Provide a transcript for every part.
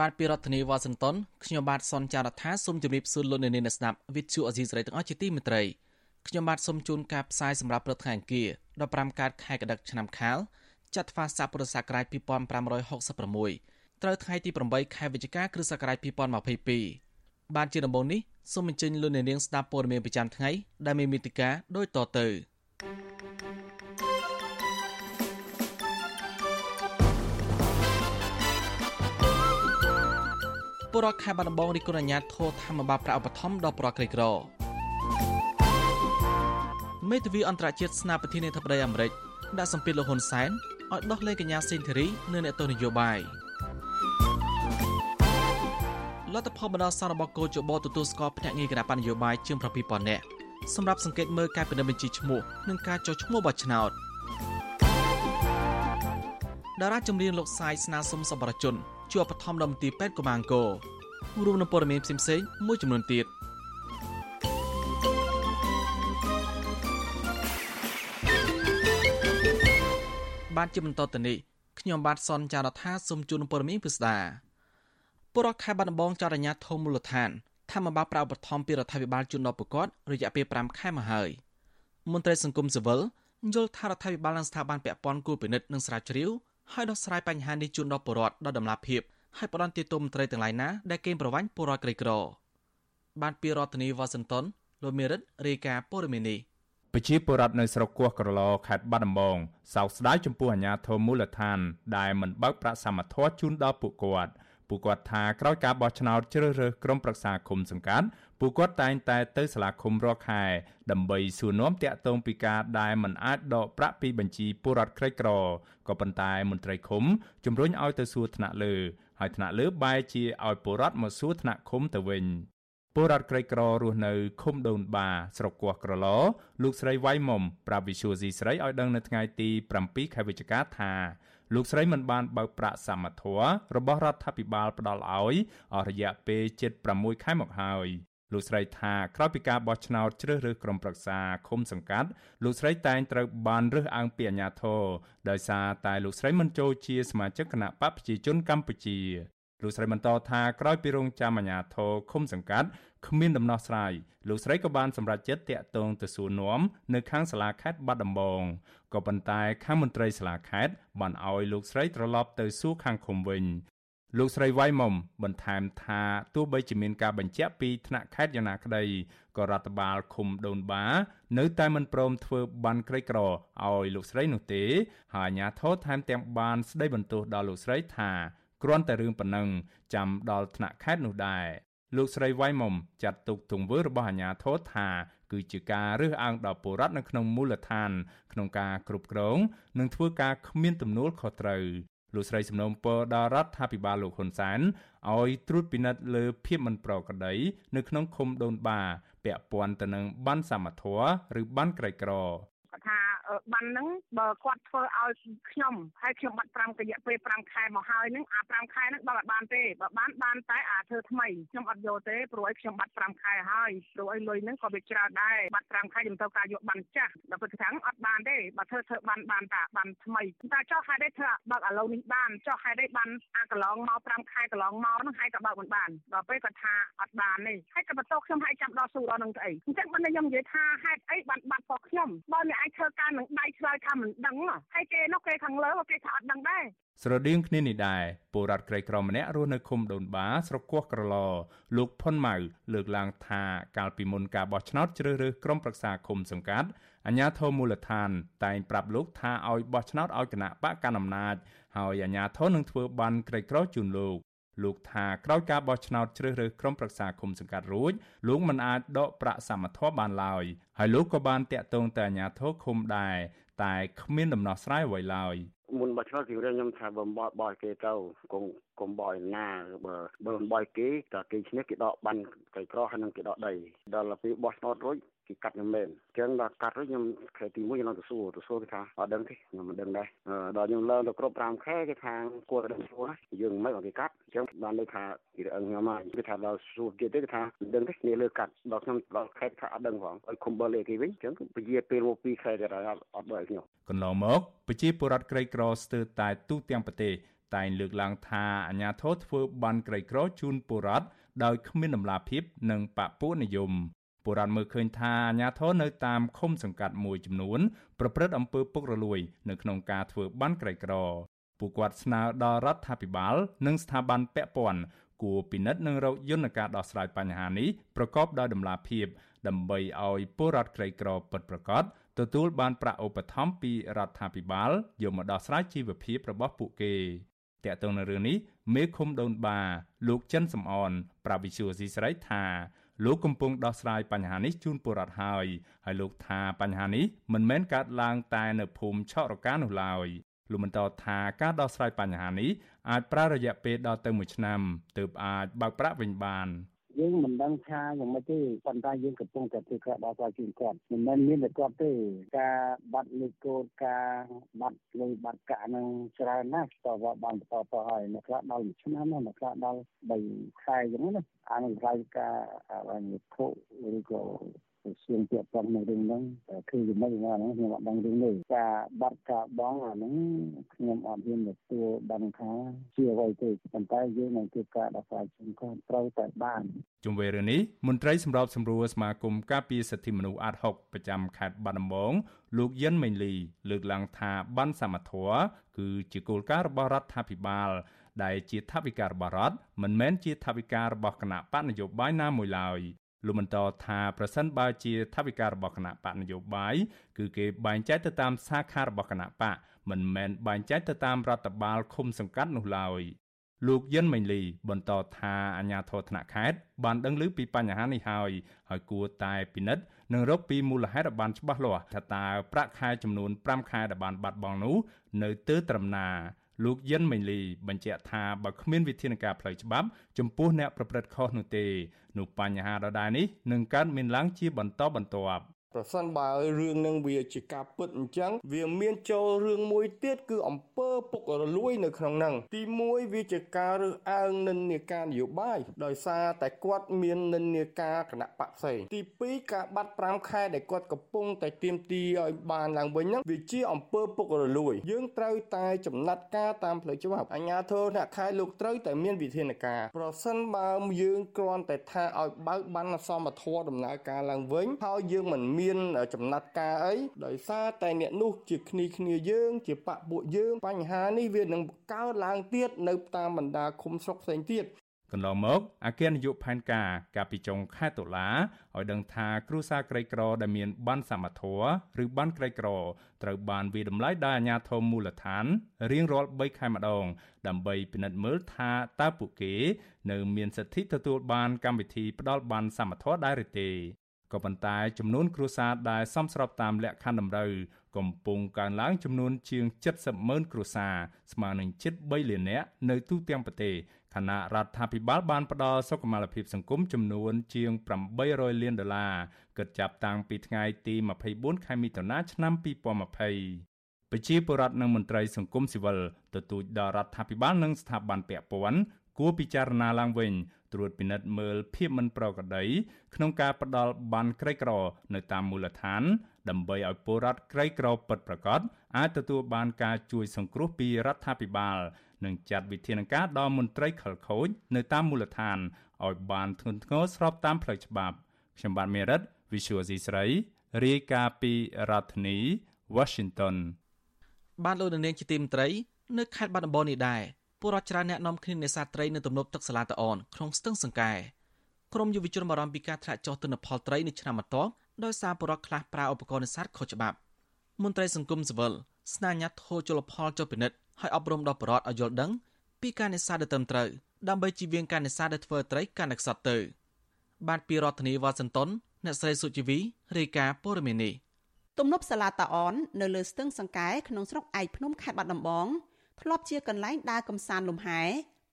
បាទពីរដ្ឋធានីវ៉ាស៊ីនតោនខ្ញុំបាទសនចាររថាសូមជម្រាបសួរលោកអ្នកនាងអ្នកស្ដាប់វិទ្យុអាស៊ីសេរីទាំងអស់ជាទីមេត្រីខ្ញុំបាទសូមជូនការផ្សាយសម្រាប់ព្រឹកថ្ងៃអង្គារ15កើតខែកដិកឆ្នាំខាលចត្វាស័កពុរសករាជ2566ត្រូវថ្ងៃទី8ខែវិច្ឆិកាគ្រិស្តសករាជ2022បានជាដំបូងនេះសូមអញ្ជើញលោកអ្នកនាងស្ដាប់ព័ត៌មានប្រចាំថ្ងៃដែលមានមេតិការដូចតទៅ ពលរដ្ឋខេត្តបាត់ដំបងរិះគន់អាជ្ញាធរធម្មបាលប្រាក់ឧបត្ថម្ភដល់ពលរដ្ឋក្រីក្រមេធាវីអន្តរជាតិស្នើប្រធានាធិបតីអាមេរិកដាក់សម្ពាធលោកហ៊ុនសែនឲ្យដោះលែងកញ្ញាសេងធីរីនៅអ្នកទោសនយោបាយលទ្ធផលបណ្ដោះអាសន្នរបស់កោជបទទួលស្គាល់ភ្នាក់ងារគណៈបញ្ញយោបាយជាង7000នាក់សម្រាប់សង្កេតមើលការពិនិត្យបញ្ជីឈ្មោះនិងការចុះឈ្មោះបោះឆ្នោតតារាចម្រៀងលោកសាយស្នើសុំសប្បុរសជន ជួបបឋមដល់មន្ទីរពេទ្យកុមារអង្គររួមនឹងព័ត៌មានផ្សេងៗមួយចំនួនទៀតបានជាបន្តទៅនេះខ្ញុំបាទសនចាររថាសូមជូនព័ត៌មានពិស្ដាពលរដ្ឋខេត្តបាត់ដំបងចរញ្ញាធមមូលដ្ឋានធម្មបាលប្រៅបឋមពីរដ្ឋាភិបាលជូនដល់ប្រកាសរយៈពេល5ខែមកហើយមន្ត្រីសង្គមស៊ីវិលយល់ថារដ្ឋាភិបាលនិងស្ថាប័នពាក់ព័ន្ធគួរពិនិត្យនិងស្រាវជ្រាវ ហើយដោះស្រាយបញ្ហានេះជូនដល់ពលរដ្ឋដល់ដំណាភាពហើយផ្ដន់ទាទោមន្ត្រីទាំងឡាយណាដែលកេងប្រវ័ញ្ចពលរដ្ឋក្រីក្រ បានពីរដ្ឋធានីវ៉ាស៊ីនតោនលោកមេរិតរាយការណ៍ព័ត៌មាននេះប្រជាពលរដ្ឋនៅស្រុកគោះក្រឡខេត្តបាត់ដំបងសោកស្ដាយចំពោះអាញាធមមូលដ្ឋាន ដែលមិនបើកប្រាក់សមត្ថភាពជូនដល់ពួកគាត់ពួកគាត់ថាក្រោយការបោះឆ្នោតជ្រើសរើសក្រុមប្រឹក្សាឃុំសង្កាត់ ពួកគាត់តែងតែទៅសាលាឃុំរាល់ខែដើម្បីសួរនាំតាក់ទងពីការដែលមិនអាចដកប្រាក់ពីបញ្ជីពលរដ្ឋក្រីក្រក៏ប៉ុន្តែមន្ត្រីឃុំជំរុញឲ្យទៅសួរថ្នាក់លើហើយថ្នាក់លើបែរជាឲ្យពលរដ្ឋមកសួរថ្នាក់ឃុំទៅវិញពលរដ្ឋក្រីក្ររស់នៅឃុំដូនបាស្រុកគោះក្រឡលោកស្រីវ៉ៃមុំប្រាប់វិសុយស៊ីស្រីឲ្យដឹងនៅថ្ងៃទី7ខែវិច្ឆិកាថាលោកស្រីមិនបានបើកប្រាក់សមត្ថៈរបស់រដ្ឋាភិបាលផ្ដល់ឲ្យអស់រយៈពេលជិត6ខែមកហើយ លោកស្រីថាក្រោយពីការបោះឆ្នោតជ្រើសរើសក្រុមប្រឹក្សាឃុំសង្កាត់លោកស្រីតែងត្រូវបានរើសអើងពីអាជ្ញាធរដោយសារតែលោកស្រីមិនចូលជាសមាជិកគណៈបកប្រជាជនកម្ពុជាលោកស្រីបន្តថាក្រោយពីរងចាំអាជ្ញាធរឃុំសង្កាត់គ្មានដំណោះស្រាយលោកស្រីក៏បានសម្រេចចិត្តតាក់ទងទៅសួរនាំនៅខាងសាលាខេត្តបាត់ដំបងក៏ប៉ុន្តែខាងមន្ត្រីសាលាខេត្តបានឲ្យលោកស្រីត្រឡប់ទៅសួរខាងឃុំវិញ លោកស្រីវ៉ៃមុំបន្ថែមថាទោះបីជាមានការបញ្ជាក់ពីថ្នាក់ខេត្តយ៉ាងណាក្តីក៏រដ្ឋបាលឃុំដូនបានៅតែមិនព្រមធ្វើបានក្រីក្រឲ្យលោកស្រីនោះទេហើយអាជ្ញាធរថែមទាំងបានស្ដីបន្ទោសដល់លោកស្រីថាគ្រាន់តែរឿងប៉ុណ្ណឹងចាំដល់ថ្នាក់ខេត្តនោះដែរលោកស្រីវ៉ៃមុំចាត់ទុកទង្វើរបស់អាជ្ញាធរថាគឺជាការរើសអើងដល់ពលរដ្ឋនៅក្នុងមូលដ្ឋានក្នុងការគ្រប់គ្រងនិងធ្វើការគ្មានទំនួលខុសត្រូវ លោកស្រីសំណូមពរដល់រដ្ឋាភិបាលលោកហ៊ុនសែនឲ្យត្រួតពិនិត្យលើភាពមិនប្រក្រតីនៅក្នុងឃុំដូនបាពាក់ព័ន្ធទៅនឹងបានសមត្ថៈឬបានក្រីក្រ គាត់ថាបានហ្នឹងបើគាត់ធ្វើឲ្យខ្ញុំហើយខ្ញុំបាត់5រយៈពេល5ខែមកហើយហ្នឹងអា5ខែហ្នឹងបើអត់បានទេបើបានបានតែអាធ្វើថ្មីខ្ញុំអត់យកទេព្រោះឲ្យខ្ញុំបាត់5ខែហើយព្រោះឲ្យលុយហ្នឹងក៏វាច្រើនដែរបាត់5ខែខ្ញុំត្រូវការយកបានចាស់ដល់ពេលខាងអត់បានទេបើធ្វើធ្វើបានបានតាបានថ្មីតែចុះហេតុអីធ្វើបើកឥឡូវនេះបានចុះហេតុអីបានអាកន្លងមក5ខែកន្លងមកហ្នឹងហើយក៏បើកមិនបានដល់ពេលគាត់ថាអត់បានទេហើយក៏បន្ទោខ្ញុំឲ្យចាំដល់ស៊ូដល់នឹងទៅអីអញ្ចឹងបើខ្ញុំនិយាយថាហេតុអីបានបាត់ផងខ្ញុំបើអ្នកឯងធ្វើការនឹងដៃឆ្លើយថាមិនដឹងហើយគេនោះគេខាងលើគេថាអត់ដឹងដែរស្រដៀងគ្នានេះដែរពលរដ្ឋក្រីក្រម្នាក់រស់នៅឃុំដូនបាស្រុកគោះក្រឡលោកផុនម៉ៅលើកឡើងថាកាលពីមុនការបោះឆ្នោតជ្រើសរើសក្រុមប្រឹក្សាឃុំសង្កាត់អាជ្ញាធរមូលដ្ឋាន តែងប្រាប់លោកថាឲ្យបោះឆ្នោតឲ្យគណៈបកកណ្ដាលអំណាចហើយអាជ្ញាធរនឹងធ្វើបានក្រីក្រជូនលោក លោកថាក្រោយការបោះឆ្នោតជ្រើសរើសក្រុមប្រឹក្សាគុំសង្កាត់រួចលោកមិនអាចដកប្រាក់សមត្ថភាពបានឡើយហើយលោកក៏បានតាក់ទងទៅអាជ្ញាធរឃុំដែរតែគ្មានដំណោះស្រាយអ្វីឡើយមុនបោះឆ្នោតពីរឿងខ្ញុំថាបើបោះបោះគេទៅកុំកុំបោះណាបើបើបោះគេតែគេឈ្នះគេដកបានគេក្រហើយនឹងគេដកដីដល់ពេលបោះឆ្នោតរួច គេកាត់ខ្ញុំមែនអញ្ចឹងដល់កាត់រួចខ្ញុំខែទី1ខ្ញុំទៅសួរទៅសួរគេថាអត់ដឹងទេខ្ញុំមិនដឹងដែរដល់ខ្ញុំឡើងទៅគ្រប់5ខែគេថាគួរតែដឹងសួរយើងមិនមកគេកាត់អញ្ចឹងបានលើថាគេអឹងខ្ញុំមកគេថាដល់សួរគេទេគេថាមិនដឹងទេគ្នាលើកាត់ដល់ខ្ញុំដល់ខែថាអត់ដឹងផងឲ្យខំបើលេគេវិញអញ្ចឹងពជាពេលមក2ខែទៅអត់ដល់ខ្ញុំកន្លងមកប្រជាពលរដ្ឋក្រីក្រស្ទើរតែទូទាំងប្រទេសតែងលើកឡើងថាអាញាធរធ្វើបានក្រីក្រជូនពលរដ្ឋដោយគ្មានដំណាភិបនិងបពុនិយម ពលរដ្ឋមើលឃើញថាអាញាធរនៅតាមឃុំសង្កាត់មួយចំនួន ប្រព្រឹត្តអំពើពុករលួយ នៅក្នុងការធ្វើបានក្រីក្រពួកគាត់ស្នើដល់រដ្ឋាភិបាល និងស្ថាប័នពាក់ព័ន្ធគួរពិនិត្យនិងរកយន្តការដោះស្រាយបញ្ហានេះប្រកបដោយតម្លាភាព ដើម្បីឲ្យពលរដ្ឋក្រីក្រពិតប្រាកដទទួលបានប្រាក់ឧបត្ថម្ភពីរដ្ឋាភិបាលយកមកដោះស្រាយជីវភាពរបស់ពួកគេតកតងនៅរឿងនេះមេឃុំដូនបាលោកចិនសំអនប្រាវិសុយស៊ីស្រីថា លោកកំពុងដោះស្រាយបញ្ហានេះជូនពលរដ្ឋហើយហើយលោកថាបញ្ហានេះមិនមែនកើតឡើងតែនៅភូមិឆក់រកានោះឡើយលោកបន្តថាការដោះស្រាយបញ្ហានេះអាចប្រើរយៈពេលដល់ទៅ1ឆ្នាំទើបអាចបើកប្រាក់វិញបាន យើងមិនដឹងថាយ៉ាងម៉េចទេប៉ុន្តែយើងកំពុងតែធ្វើការដោះស្រាយជូនគាត់មិនមែនមានតែគាត់ទេការបាត់លេខកូដការបាត់លុយបាត់កាក់នឹងច្រើនណាស់តើបានបន្តទៅហើយអ្នកខ្លះដល់1ឆ្នាំណាអ្នកខ្លះដល់3ខែអញ្ចឹងណាអានឹងខ្លាយការអ្វីធុឬក៏ សួងពាក់ព័ន្ធនៅរឿងហ្នឹងគឺយ៉ាងម៉េចហ្នឹងខ្ញុំអត់ដឹងរឿងនេះការបាត់ការបងអាហ្នឹងខ្ញុំអត់ហ៊ានទទួលដឹងថាជាអ្វីទេប៉ុន្តែយើងនឹងធ្វើការដោះស្រាយជូនគាត់ត្រូវតែបានជុំវិញរឿងនេះមន្ត្រីសម្របសម្រួលសមាគមការពារសិទ្ធិមនុស្សអាត6ប្រចាំខេត្តបាត់ដំបងលោកយិនមេងលី លើកឡើងថាបានសមត្ថៈគឺជាគោលការណ៍របស់រដ្ឋាភិបាលដែលជាថវិការបស់រដ្ឋមិនមែនជាថវិការបស់គណៈបកនយោបាយណាមួយឡើយ លោកបន្តថាប្រសិនបើជាថវិការបស់គណៈបកនយោបាយគឺគេបែងចែកទៅតាមសាខារបស់គណៈបកមិនមែនបែងចែកទៅតាមរដ្ឋបាលឃុំសង្កាត់នោះឡើយលោកយិនមេងលីបន្តថាអាញាធរថ្នាក់ខេត្តបានដឹងឮពីបញ្ហានេះហើយហើយគួរតែពិនិត្យនិងរកពីមូលហេតុឲ្យបានច្បាស់លាស់ថាតើប្រាក់ខែចំនួន5ខែដែលបានបាត់បង់នោះនៅទើត្រឹមណា លោកយិនមេងលីបញ្ជាក់ថាបើគ្មានវិធានការផ្លូវច្បាប់ចំពោះអ្នកប្រព្រឹត្តខុសនោះទេនោះបញ្ហាដដែលនេះនឹងកើតមានឡើងជាបន្តបន្ទាប់ ប្រសិនបើរឿងនឹងវាជាការពិតអញ្ចឹងវាមានចូលរឿងមួយទៀតគឺអំពើពុករលួយនៅក្នុងហ្នឹងទី1វាជាការរើសអើងនិន្នាការនយោបាយដោយសារតែគាត់មាននិន្នាការគណៈបកផ្សេងទី2ការបាត់5ខែដែលគាត់កំពុងតែទៀមទីឲ្យបានឡើងវិញហ្នឹងវាជាអំពើពុករលួយ យើងត្រូវតែចំណាត់ការតាមផ្លូវច្បាប់អាជ្ញាធរអ្នកខែលោកត្រូវតែមានវិធានការប្រសិនបើយើងគ្រាន់តែថាឲ្យបើកបានសមធម៌ដំណើរការឡើងវិញហើយយើងមិនមានមានចំណាត់ការអីដោយសារតែអ្នកនោះជាគ្នាគ្នាយើង ជាបពពួកយើង បញ្ហានេះវានឹងកើតឡើងទៀតនៅតាមបណ្ដាឃុំស្រុកផ្សេងទៀតកន្លងមកអគ្គនាយកផែនការកាលពីចុងខែតុលាឲ្យដឹងថាគ្រួសារក្រីក្រដែលមានបានសមត្ថៈឬបានក្រីក្រត្រូវបានវាតម្លៃដោយអាជ្ញាធរមូលដ្ឋានរៀងរាល់3ខែម្ដង ដើម្បីពិនិត្យមើលថាតើពួកគេ នៅមានសិទ្ធិទទួលបានកម្មវិធីផ្ដល់បានសមត្ថៈដែរឬទេ ក៏ប៉ុន្តែចំនួនគ្រួសារដែលសមស្របតាមលក្ខខណ្ឌតម្រូវកំពុងកើនឡើងចំនួនជាង70ម៉ឺនគ្រួសារស្មើនឹងជិត3លាននាក់នៅទូទាំងប្រទេសខណៈរដ្ឋាភិបាលបានផ្ដល់សុខុមាលភាពសង្គមចំនួនជាង800លានដុល្លារគិតចាប់តាំងពីថ្ងៃទី24ខែមិថុនាឆ្នាំ2020ប្រជាពលរដ្ឋនិងមន្ត្រីសង្គមស៊ីវិលទទូចដល់រដ្ឋាភិបាលនិងស្ថាប័នពាក់ព័ន្ធ គួរពិចារណាឡើងវិញត្រួតពិនិត្យមើលភាពមិនប្រក្រតីក្នុងការផ្ដល់បានក្រីក្រ នៅតាមមូលដ្ឋាន ដើម្បីឲ្យពលរដ្ឋក្រីក្រពិតប្រាកដអាចទទួលបានការជួយសង្គ្រោះពីរដ្ឋាភិបាលនិងចាត់វិធានការដល់មន្ត្រីខលខូចនៅតាមមូលដ្ឋានឲ្យបានធ្ងន់ធ្ងរស្របតាមផ្លូវច្បាប់ខ្ញុំបាទមេរិត Visual C ស្រីរាយការណ៍ពីរដ្ឋធានី Washington បានលោកនាងជាទីមត្រី នៅខេត្តបាត់ដំបងនេះដែរ ពលរដ្ឋច្រើនអ្នកនាំគ្នានេសាទត្រីនៅទំនប់ទឹកសាឡាតអនក្នុងស្ទឹងសង្កែក្រមយុវជនបារម្ភពីការធ្លាក់ចុះទិន្នផលត្រីនៅឆ្នាំបន្ទាប់ដោយសារពលរដ្ឋខ្លះប្រើឧបករណ៍នេសាទខុសច្បាប់មន្ត្រីសង្គមស៊ីវិលស្នើញាត់ធោជលផលចុះពិនិត្យឲ្យអប់រំដល់ប្រជាពលរដ្ឋឲ្យយល់ដឹងពីការនេសាទដែលត្រឹមត្រូវដើម្បីជៀសវាងការនេសាទដែលធ្វើត្រីកាន់តែខ្សត់ទៅបានពីរដ្ឋធានីវ៉ាស៊ីនតោនអ្នកស្រីសុជីវីរាយការណ៍ព័ត៌មាននេះទំនប់សាឡាតាអននៅលើស្ទឹងសង្កែក្នុងស្រុកឯកភ្នំខេត្តបាត់ដំបង ធ្លាប់ជាកន្លែងដើរកំសាន្តលំហែ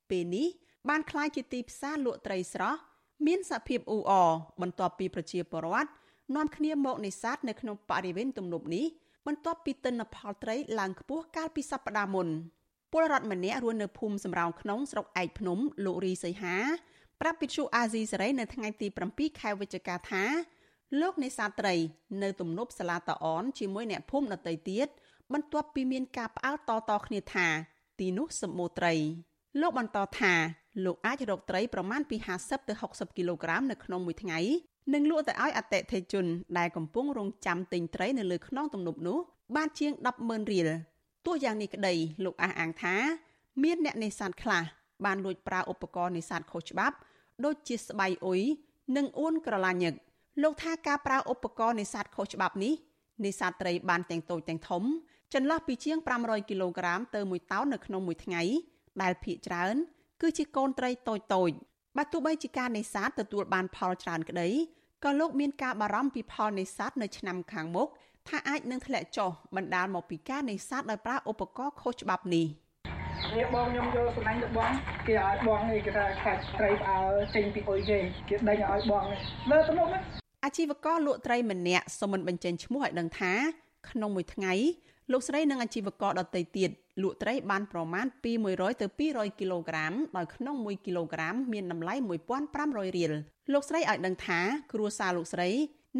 ពេលនេះបានក្លាយជាទីផ្សារលក់ត្រីស្រស់មានសភាពអ៊ូអរបន្ទាប់ពីប្រជាពលរដ្ឋនាំគ្នាមកនេសាទនៅក្នុងបរិវេណទំនប់នេះបន្ទាប់ពីទិន្នផលត្រីឡើងខ្ពស់កាលពីសប្តាហ៍មុនពលរដ្ឋម្នាក់រស់នៅភូមិសំរោងក្នុងស្រុកឯកភ្នំលោករីសីហាប្រាប់វិទ្យុអាស៊ីសេរីនៅថ្ងៃទី7ខែវិច្ឆិកាថាលោកនេសាទត្រី នៅទំនប់សាឡាតាអនជាមួយអ្នកភូមិដតីទៀត បន្ទាប់ពីមានការផ្អើលតតគ្នាថា ទីនោះសម្បូរត្រី លោកបន្តថាលោកអាចរកត្រីប្រមាណពី50ទៅ60គីឡូក្រាមនៅក្នុងមួយថ្ងៃនិងលក់ទៅឲ្យអតិថិជន ដែលកំពុងរងចាំទិញត្រីនៅលើខ្នងទំនប់នោះបានជាង100000រៀលទោះយ៉ាងនេះក្តីលោកអះអាងថា មានអ្នកនេសាទខ្លះបានលួចប្រើឧបករណ៍នេសាទខុសច្បាប់ ដូចជាស្បៃអ៊ុយនិងអួនក្រឡាញឹកលោកថាការប្រើឧបករណ៍នេសាទខុសច្បាប់នេះនេសាទត្រីបានទាំងតូចទាំងធំ ចន្លោះពីជាង500គីឡូក្រាមទៅ1តោននៅក្នុងមួយថ្ងៃដែលភាគច្រើន គឺជាកូនត្រីតូចតូចបើទោះបីជាការនេសាទទទួលបានផលច្រើនក្តីក៏លោកមានការបារម្ភពីផលនេសាទនៅឆ្នាំខាងមុខថាអាចនឹងធ្លាក់ចុះបណ្ដាលមកពីការនេសាទដោយប្រើឧបករណ៍ខុសច្បាប់នេះនេះបងខ្ញុំយកសំណាញ់ទៅបងគេឲ្យបងនេះគេថាខាច់ត្រីផ្អើចេញពីអុយគេគេដេញឲ្យបងលើទំនប់ណាអាជីវករលក់ត្រីម្នាក់សូមមិនបញ្ចេញឈ្មោះឲ្យដឹងថា ក្នុងមួយថ្ងៃ លោកស្រីនិងអាជីវករដទៃទៀតលក់ត្រីបានប្រមាណពី100ទៅ200គីឡូក្រាមដោយក្នុង1គីឡូក្រាមមានតម្លៃ1500រៀលលោកស្រីឲ្យដឹងថាគ្រួសារលោកស្រី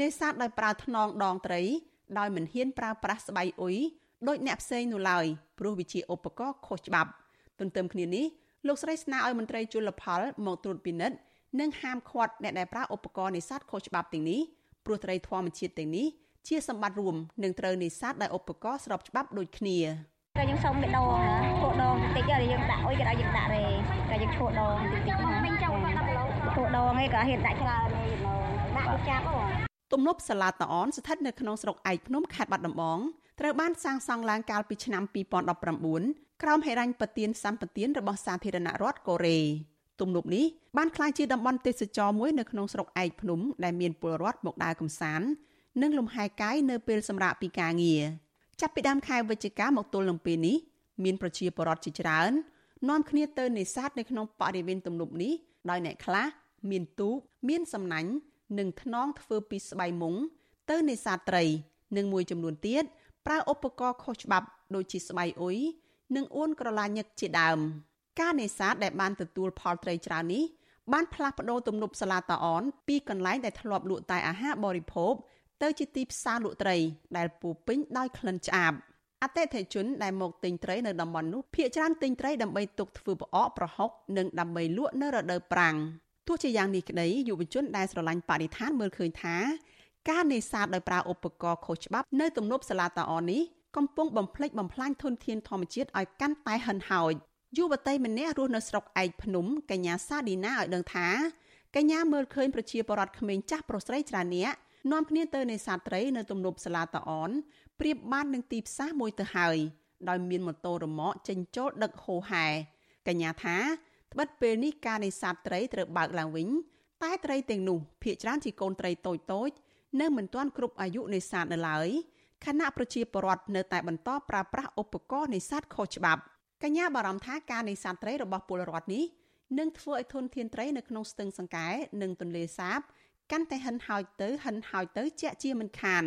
នេសាទដោយប្រើថ្នងដងត្រី ដោយមិនហ៊ានប្រើប្រាស់ស្បៃអ៊ុយដោយអ្នកផ្សេងនោះឡើយព្រោះវាជាឧបករណ៍ខុសច្បាប់ ទន្ទឹមគ្នានេះលោកស្រីស្នើឲ្យមន្ត្រីជលផលមកត្រួតពិនិត្យនិងហាមឃាត់អ្នកដែលប្រើឧបករណ៍នេសាទខុសច្បាប់ទាំងនេះព្រោះត្រីធម្មជាតិទាំងនេះ ជាសម្បត្តិរួមនឹងត្រូវនេសាទដោយឧបករណ៍ស្របច្បាប់ដូចគ្នាតែយើងសុំម្ដងឈួរដងតិចហើយយើងដាក់អុយក៏ឲ្យយើងដាក់រេតែយើងឈួរដងតិចតិចហ្នឹងមិញចង់គាត់10គីឡូឈួរដងឯងក៏ហ៊ានដាក់ច្រើនឯងដាក់ចាប់ហ៎ទំនប់សាឡាតអនស្ថិតនៅក្នុងស្រុកឯកភ្នំខេត្តបាត់ដំបងត្រូវបានសាងសង់ឡើងកាលពីឆ្នាំ2019ក្រោមហិរញ្ញប្បទានសម្បទានរបស់សាធារណរដ្ឋកូរ៉េទំនប់នេះបានក្លាយជាតំបន់ទេសចរមួយនៅក្នុងស្រុកឯកភ្នំដែលមានពលរដ្ឋមកដើរកម្សាន្ត និងលំហែកាយនៅពេលសម្រាកពីការងារចាប់ពីដើមខែវិច្ឆិកាមកទល់នឹងពេលនេះមានប្រជាពលរដ្ឋជាច្រើននាំគ្នាទៅនេសាទនៅក្នុងបរិវេណទំនប់នេះដោយអ្នកខ្លះមានទូកមានសំណាញ់និងថ្នងធ្វើពីស្បៃមុងទៅនេសាទត្រីនិងមួយចំនួនទៀតប្រើឧបករណ៍ខុសច្បាប់ដូចជាស្បៃអ៊ុយនិងអួនក្រឡាញឹកជាដើម ការនេសាទដែលបានទទួលផលត្រីច្រើននេះបានផ្លាស់ប្ដូរទំនប់សាឡាតាអនពីកន្លែងដែលធ្លាប់លក់តែអាហារបរិភោគ ទៅជាទីផ្សារលក់ត្រី ដែលពោពេញដោយក្លិនឆ្អាបអតិថិជនដែលមកទិញត្រីនៅតំបន់នោះភាគច្រើនទិញត្រីដើម្បីទុកធ្វើប្រអកប្រហុកនិងដើម្បីលក់នៅរដូវប្រាំងទោះជាយ៉ាងនេះក្តីយុវជនដែលស្រឡាញ់បរិស្ថានមើលឃើញថាការនេសាទដោយប្រើឧបករណ៍ខុសច្បាប់នៅទំនប់សាឡាតាអននេះកំពុងបំផ្លិចបំផ្លាញធនធានធម្មជាតិឲ្យកាន់តែហិនហោចយុវតីម្នាក់រស់នៅស្រុកឯកភ្នំកញ្ញាសាឌីណាឲ្យដឹងថាកញ្ញាមើលឃើញប្រជាពលរដ្ឋក្មេងចាស់ប្រុសស្រីច្រើនអ្នក នាំគ្នាទៅនេសាទត្រីនៅទំនប់សាឡាតាអនប្រៀបបាននឹងទីផ្សារមួយទៅហើយដោយមានម៉ូតូរ៉ឺម៉កចេញចូលដឹកហូហែកញ្ញាថាត្បិតពេលនេះការនេសាទត្រីត្រូវបើកឡើងវិញ តែត្រីទាំងនោះភាគច្រើនជាកូនត្រីតូចតូចនៅមិនទាន់គ្រប់អាយុនេសាទនៅឡើយខណៈប្រជាពលរដ្ឋនៅតែបន្តប្រើប្រាស់ឧបករណ៍នេសាទខុសច្បាប់កញ្ញាបារម្ភថាការនេសាទត្រីរបស់ពលរដ្ឋនេះនឹងធ្វើឲ្យធនធានត្រីនៅក្នុងស្ទឹងសង្កែនិងទន្លេសាប កាន់តែហិនហោចទៅហិនហោចទៅជាក់ជាមិនខាន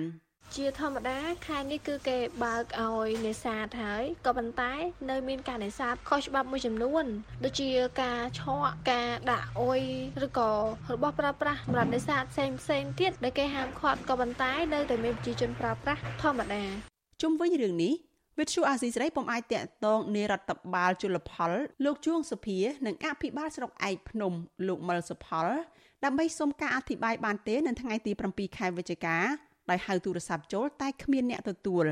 ជាធម្មតាខែនេះគឺគេបើកឲ្យនេសាទហើយក៏ប៉ុន្តែនៅមានការនេសាទខុសច្បាប់មួយចំនួនដូចជាការឆក់ការដាក់អុយឬក៏របស់ប្រើប្រាស់សម្រាប់នេសាទផ្សេងផ្សេងទៀតដែលគេហាមឃាត់ក៏ប៉ុន្តែនៅតែមានប្រជាជនប្រើប្រាស់ធម្មតាជុំវិញរឿងនេះវិទ្យុអាស៊ីសេរីពុំអាចតាក់ទងនារដ្ឋបាលជលផលលោកជួងសុភានិងអភិបាលស្រុកឯកភ្នំលោកមិលសុផល ដើម្បីសុំការអធិប្បាយបានទេនៅថ្ងៃទី7ខែវិច្ឆិកាដោយហៅទូរស័ព្ទចូលតែគ្មានអ្នកទទួល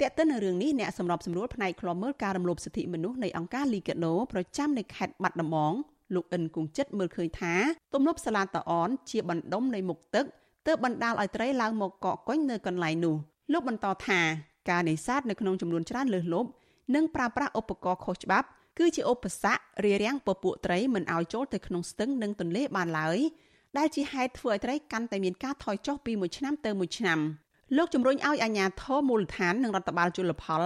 តើតើនៅរឿងនេះអ្នកសម្របសម្រួលផ្នែកឃ្លាំមើលការរំលោភសិទ្ធិមនុស្សនៃអង្គការ Liga do ប្រចាំនៅខេត្តបាត់ដំបងលោកអិនគង្ជិតមើលឃើញថាទំនប់សាឡាតាអនជាបណ្ដុំនៃមុខទឹកទើបបណ្ដាលឲ្យត្រីឡើងមកកកកុញនៅកន្លែងនោះលោកបន្តថាការនេសាទនៅក្នុងចំនួនច្រើនលើសលប់និងប្រើប្រាស់ឧបករណ៍ខុសច្បាប់គឺជាឧបសគ្គរារាំងពពួកត្រីមិនឲ្យចូលទៅក្នុងស្ទឹងនិងទន្លេបានឡើយ ដែលជាហេតុធ្វើឲ្យត្រីកាន់តែមានការថយចុះពីមួយឆ្នាំទៅមួយឆ្នាំលោកជំរុញឲ្យអាជ្ញាធរមូលដ្ឋាននិងរដ្ឋបាលជលផល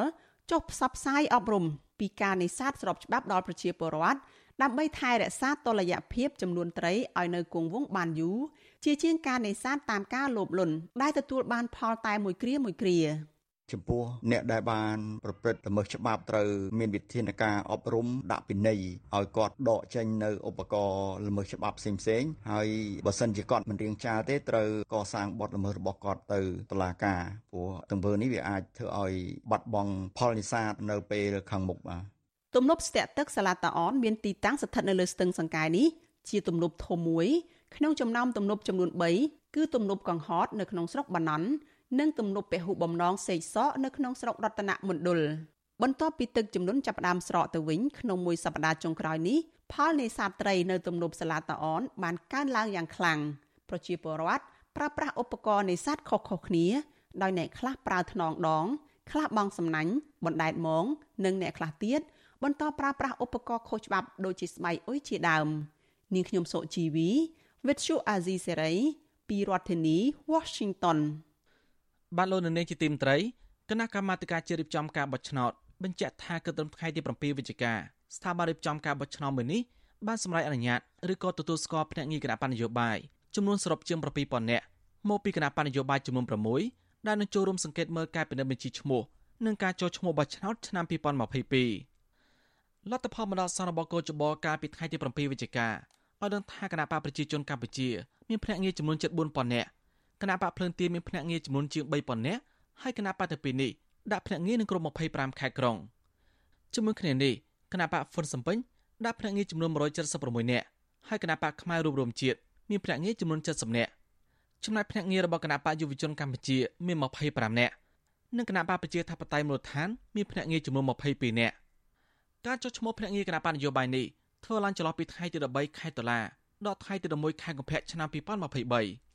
ចុះផ្សព្វផ្សាយអប់រំពីការនេសាទស្របច្បាប់ដល់ប្រជាពលរដ្ឋដើម្បីថែរក្សាតុល្យភាពចំនួនត្រីឲ្យនៅគង់វង្សបានយូរជាជាងការនេសាទតាមការលោភលន់ដែលទទួលបានផលតែមួយគ្រាមួយគ្រា ចំពោះអ្នកដែលបាន ប្រព្រឹត្តល្មើសច្បាប់ត្រូវមានវិធានការអប់រំដាក់ពិន័យឲ្យគាត់ដកចេញនៅឧបករណ៍ល្មើសច្បាប់ផ្សេងៗហើយបើសិនជាគាត់មិនរៀងចាលទេត្រូវកសាងបទល្មើសរបស់គាត់ទៅតុលាការព្រោះទង្វើនេះវាអាចធ្វើឲ្យបាត់បង់ផលនេសាទនៅពេលខាងមុខបាទទំនប់ស្ទាក់ទឹកសាឡាតាអនមានទីតាំងស្ថិតនៅលើស្ទឹងសង្កែនេះជាទំនប់ធំមួយក្នុងចំណោមទំនប់ចំនួន3គឺទំនប់កង្ហតនៅក្នុងស្រុកបាណន់ និងទំនប់ពហុបំណងសេកសកនៅក្នុងស្រុករតនមណ្ឌលបន្ទាប់ពីទឹកជំនន់ចាប់ផ្ដើមស្រកទៅវិញក្នុងមួយសប្តាហ៍ចុងក្រោយនេះផលនេសាទត្រីនៅទំនប់សាឡាតាអនបានកើនឡើងយ៉ាងខ្លាំងប្រជាពលរដ្ឋប្រើប្រាស់ឧបករណ៍នេសាទខុសៗគ្នា ដោយអ្នកខ្លះប្រើថ្នងដង ខ្លះបងសំណាញ់បណ្ដែតមង និងអ្នកខ្លះទៀតបន្តប្រើប្រាស់ឧបករណ៍ខុសច្បាប់ដូចជាស្បៃអុយជាដើមនាងខ្ញុំសុជីវី Vithu Azizi Serai ពីរដ្ឋធានី Washington បាទលោកនាងជាទីមត្រីគណៈកម្មាធិការជ្រៀបចំការបោះឆ្នោតបញ្ជាក់ថាគិតត្រឹមថ្ងៃទី7វិច្ឆិកាស្ថាប័នរៀបចំការបោះឆ្នោតមួយនេះបានសម្រេចអនុញ្ញាតឬក៏ទទួលស្គាល់ភ្នាក់ងារគណៈបញ្ញយោបាយចំនួនសរុបជាង7000នាក់មកពីគណៈបញ្ញយោបាយចំនួន6ដែលនឹងចូលរួមសង្កេតមើលការពិនិត្យបញ្ជីឈ្មោះនិងការចូលឈ្មោះបោះឆ្នោតឆ្នាំ2022លទ្ធផលបណ្ដោះអាសន្នរបស់កោចបកាលពីថ្ងៃទី7វិច្ឆិកាឲ្យដឹងថាគណៈបកប្រជាជនកម្ពុជាមានភ្នាក់ងារចំនួន74000នាក់ គណៈបកភ្លើនទៀនមានភ្នាក់ងារចំនួនជាង3000នាក់ហើយគណៈបកទៅពីនេះដាក់ភ្នាក់ងារនៅក្រុម25ខេត្តក្រុងជាមួយគ្នានេះគណៈបកហ្វុនសំពេញដាក់ភ្នាក់ងារចំនួន176នាក់ហើយគណៈបកផ្នែករួមរំជាតិមានភ្នាក់ងារចំនួន70នាក់ចំណែកភ្នាក់ងាររបស់គណៈបកយុវជនកម្ពុជាមាន25នាក់និងគណៈបកប្រជាធិបតេយ្យមូលដ្ឋានមានភ្នាក់ងារចំនួន22នាក់ការចុះឈ្មោះភ្នាក់ងារគណៈបកនយោបាយនេះធ្វើឡើងចន្លោះពីថ្ងៃទី13ខែតុលាដល់ថ្ងៃទី11ខែកុម្ភៈឆ្នាំ2023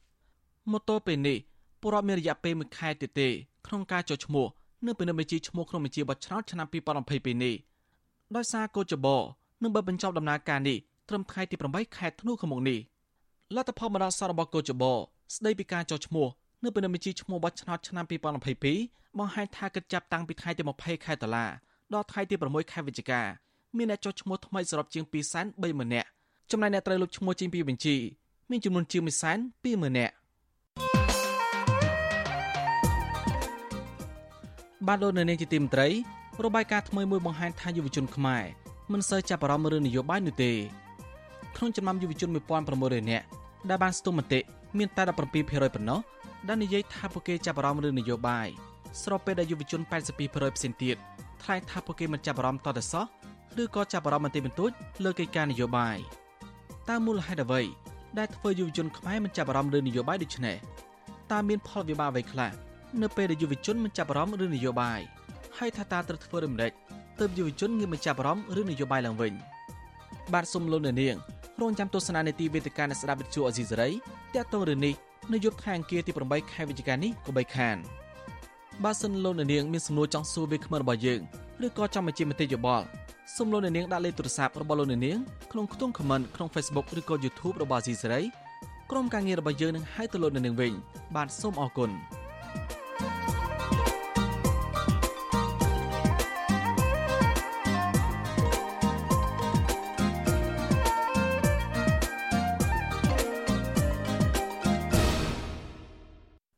មកទល់ពេលនេះពលរដ្ឋមានរយៈពេល1ខែទៀតទេក្នុងការចុះឈ្មោះនៅពិនិត្យបញ្ជីឈ្មោះក្នុងបញ្ជីបោះឆ្នោតឆ្នាំ2022នេះដោយសារកោចបនឹងបើបញ្ចប់ដំណើរការនេះត្រឹមថ្ងៃទី8ខែធ្នូខាងមុខនេះលទ្ធផលបណ្ដាសាររបស់កោចបស្ដីពីការចុះឈ្មោះនៅពិនិត្យបញ្ជីឈ្មោះបោះឆ្នោតឆ្នាំ2022បង្ហាញថាគិតចាប់តាំងពីថ្ងៃទី20ខែតុលាដល់ថ្ងៃទី6ខែវិច្ឆិកាមានអ្នកចុះឈ្មោះថ្មីសរុបជាង230,000នាក់ចំណែកអ្នកត្រូវលុបឈ្មោះចេញពីបញ្ជីមានចំនួនជាង120,000នាក់ បាទលោកនៅនាងជាទីមត្រីរបាយការណ៍ថ្មីមួយបង្ហាញថាយុវជនខ្មែរមិនសូវចាប់អារម្មណ៍រឿងនយោបាយនោះទេក្នុងចំណោមយុវជន1600នាក់ដែលបានស្ទង់មតិមានតែ17%ប៉ុណ្ណោះដែលនិយាយថាពួកគេចាប់អារម្មណ៍រឿងនយោបាយស្របពេលដែលយុវជន82%ផ្សេងទៀតថ្លែងថាពួកគេមិនចាប់អារម្មណ៍តទៅសោះឬក៏ចាប់អារម្មណ៍បន្តិចបន្តួចលើកិច្ចការនយោបាយតើមូលហេតុអ្វីដែលធ្វើយុវជនខ្មែរមិនចាប់អារម្មណ៍រឿងនយោបាយដូចនេះតើមានផលវិបាកអ្វីខ្លះ នៅពេលដែលយុវជនមិនចាប់អារម្មណ៍រឿងនយោបាយហើយថាតើត្រូវធ្វើដូចម្តេចទើបយុវជនងាកមកចាប់អារម្មណ៍រឿងនយោបាយឡើងវិញបាទសូមលោកអ្នកនាងរងចាំទស្សនានាទីវេទិកានៃស្ដាប់វិទ្យុអេស៊ីសេរីតាក់ទងរឿងនេះនៅយប់ខែអង្គារទី8ខែវិច្ឆិកានេះក៏បីខានបើសិនលោកអ្នកនាងមានសំណួរចង់សួរវាគ្មិនរបស់យើងឬក៏ចង់បញ្ជាមតិយោបល់សូមលោកអ្នកនាងដាក់លេខទូរស័ព្ទរបស់លោកអ្នកនាងក្នុងខ្ទង់ comment ក្នុង Facebook ឬក៏ YouTube របស់អេស៊ីសេរីក្រុមការងាររបស់យើងនឹងហៅទៅលោកអ្នកនាងវិញ បាទសូមអរគុណ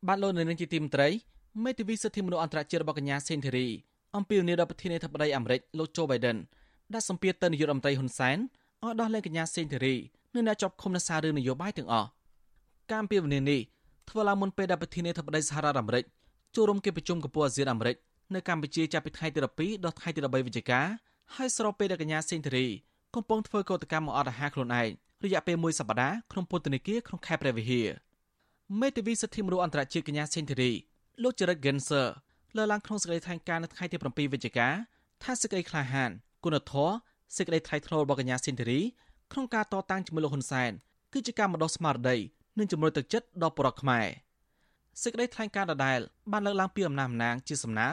បាទលោកនៅនឹងជាទីមត្រីមេធាវីសិទ្ធិមនុស្សអន្តរជាតិរបស់កញ្ញាសេនធីរីអំពីនីរដ្ឋប្រធានាធិបតីអាមេរិកលោកโจ Biden ដាក់សម្ពាធទៅនាយករដ្ឋមន្ត្រីហ៊ុនសែនឲ្យដោះលែងកញ្ញាសេនធីរីនិងអ្នកជាប់ឃុំនៅសាររឿងនយោបាយទាំងអស់ការអំពាវនាវនេះធ្វើឡើងមុនពេលដែលប្រធានាធិបតីសហរដ្ឋអាមេរិកចូលរួមកិច្ចប្រជុំកំពូលអាស៊ានអាមេរិកនៅកម្ពុជាចាប់ពីថ្ងៃទី12ដល់ថ្ងៃទី13វិច្ឆិកាហើយស្របពេលដែលកញ្ញាសេនធីរីកំពុងធ្វើកោតកម្មមកអត់អាហារខ្លួនឯងរយៈពេលមួយសប្តាហ៍ក្នុងពន្ធនាគារក្នុងខេត្តព្រះវិហារ មេធាវីសិទ្ធិមនុស្សអន្តរជាតិកញ្ញាសេនធីរីលោកចរិត Genser លើកឡើងក្នុងសេចក្តីថ្លែងការណ៍នៅថ្ងៃទី7វិច្ឆិកាថាសេចក្តីក្លាហានគុណធម៌សេចក្តីថ្លៃថ្នូររបស់កញ្ញាសេនធីរីក្នុងការតតាំងជាមួយលោកហ៊ុនសែនគឺជាការបណ្ដុះស្មារតីនិងជំរុញទឹកចិត្តដល់ប្រជាខ្មែរសេចក្តីថ្លែងការណ៍ដដែលបានលើកឡើងពីអំណាចអំណាងជាសំណើ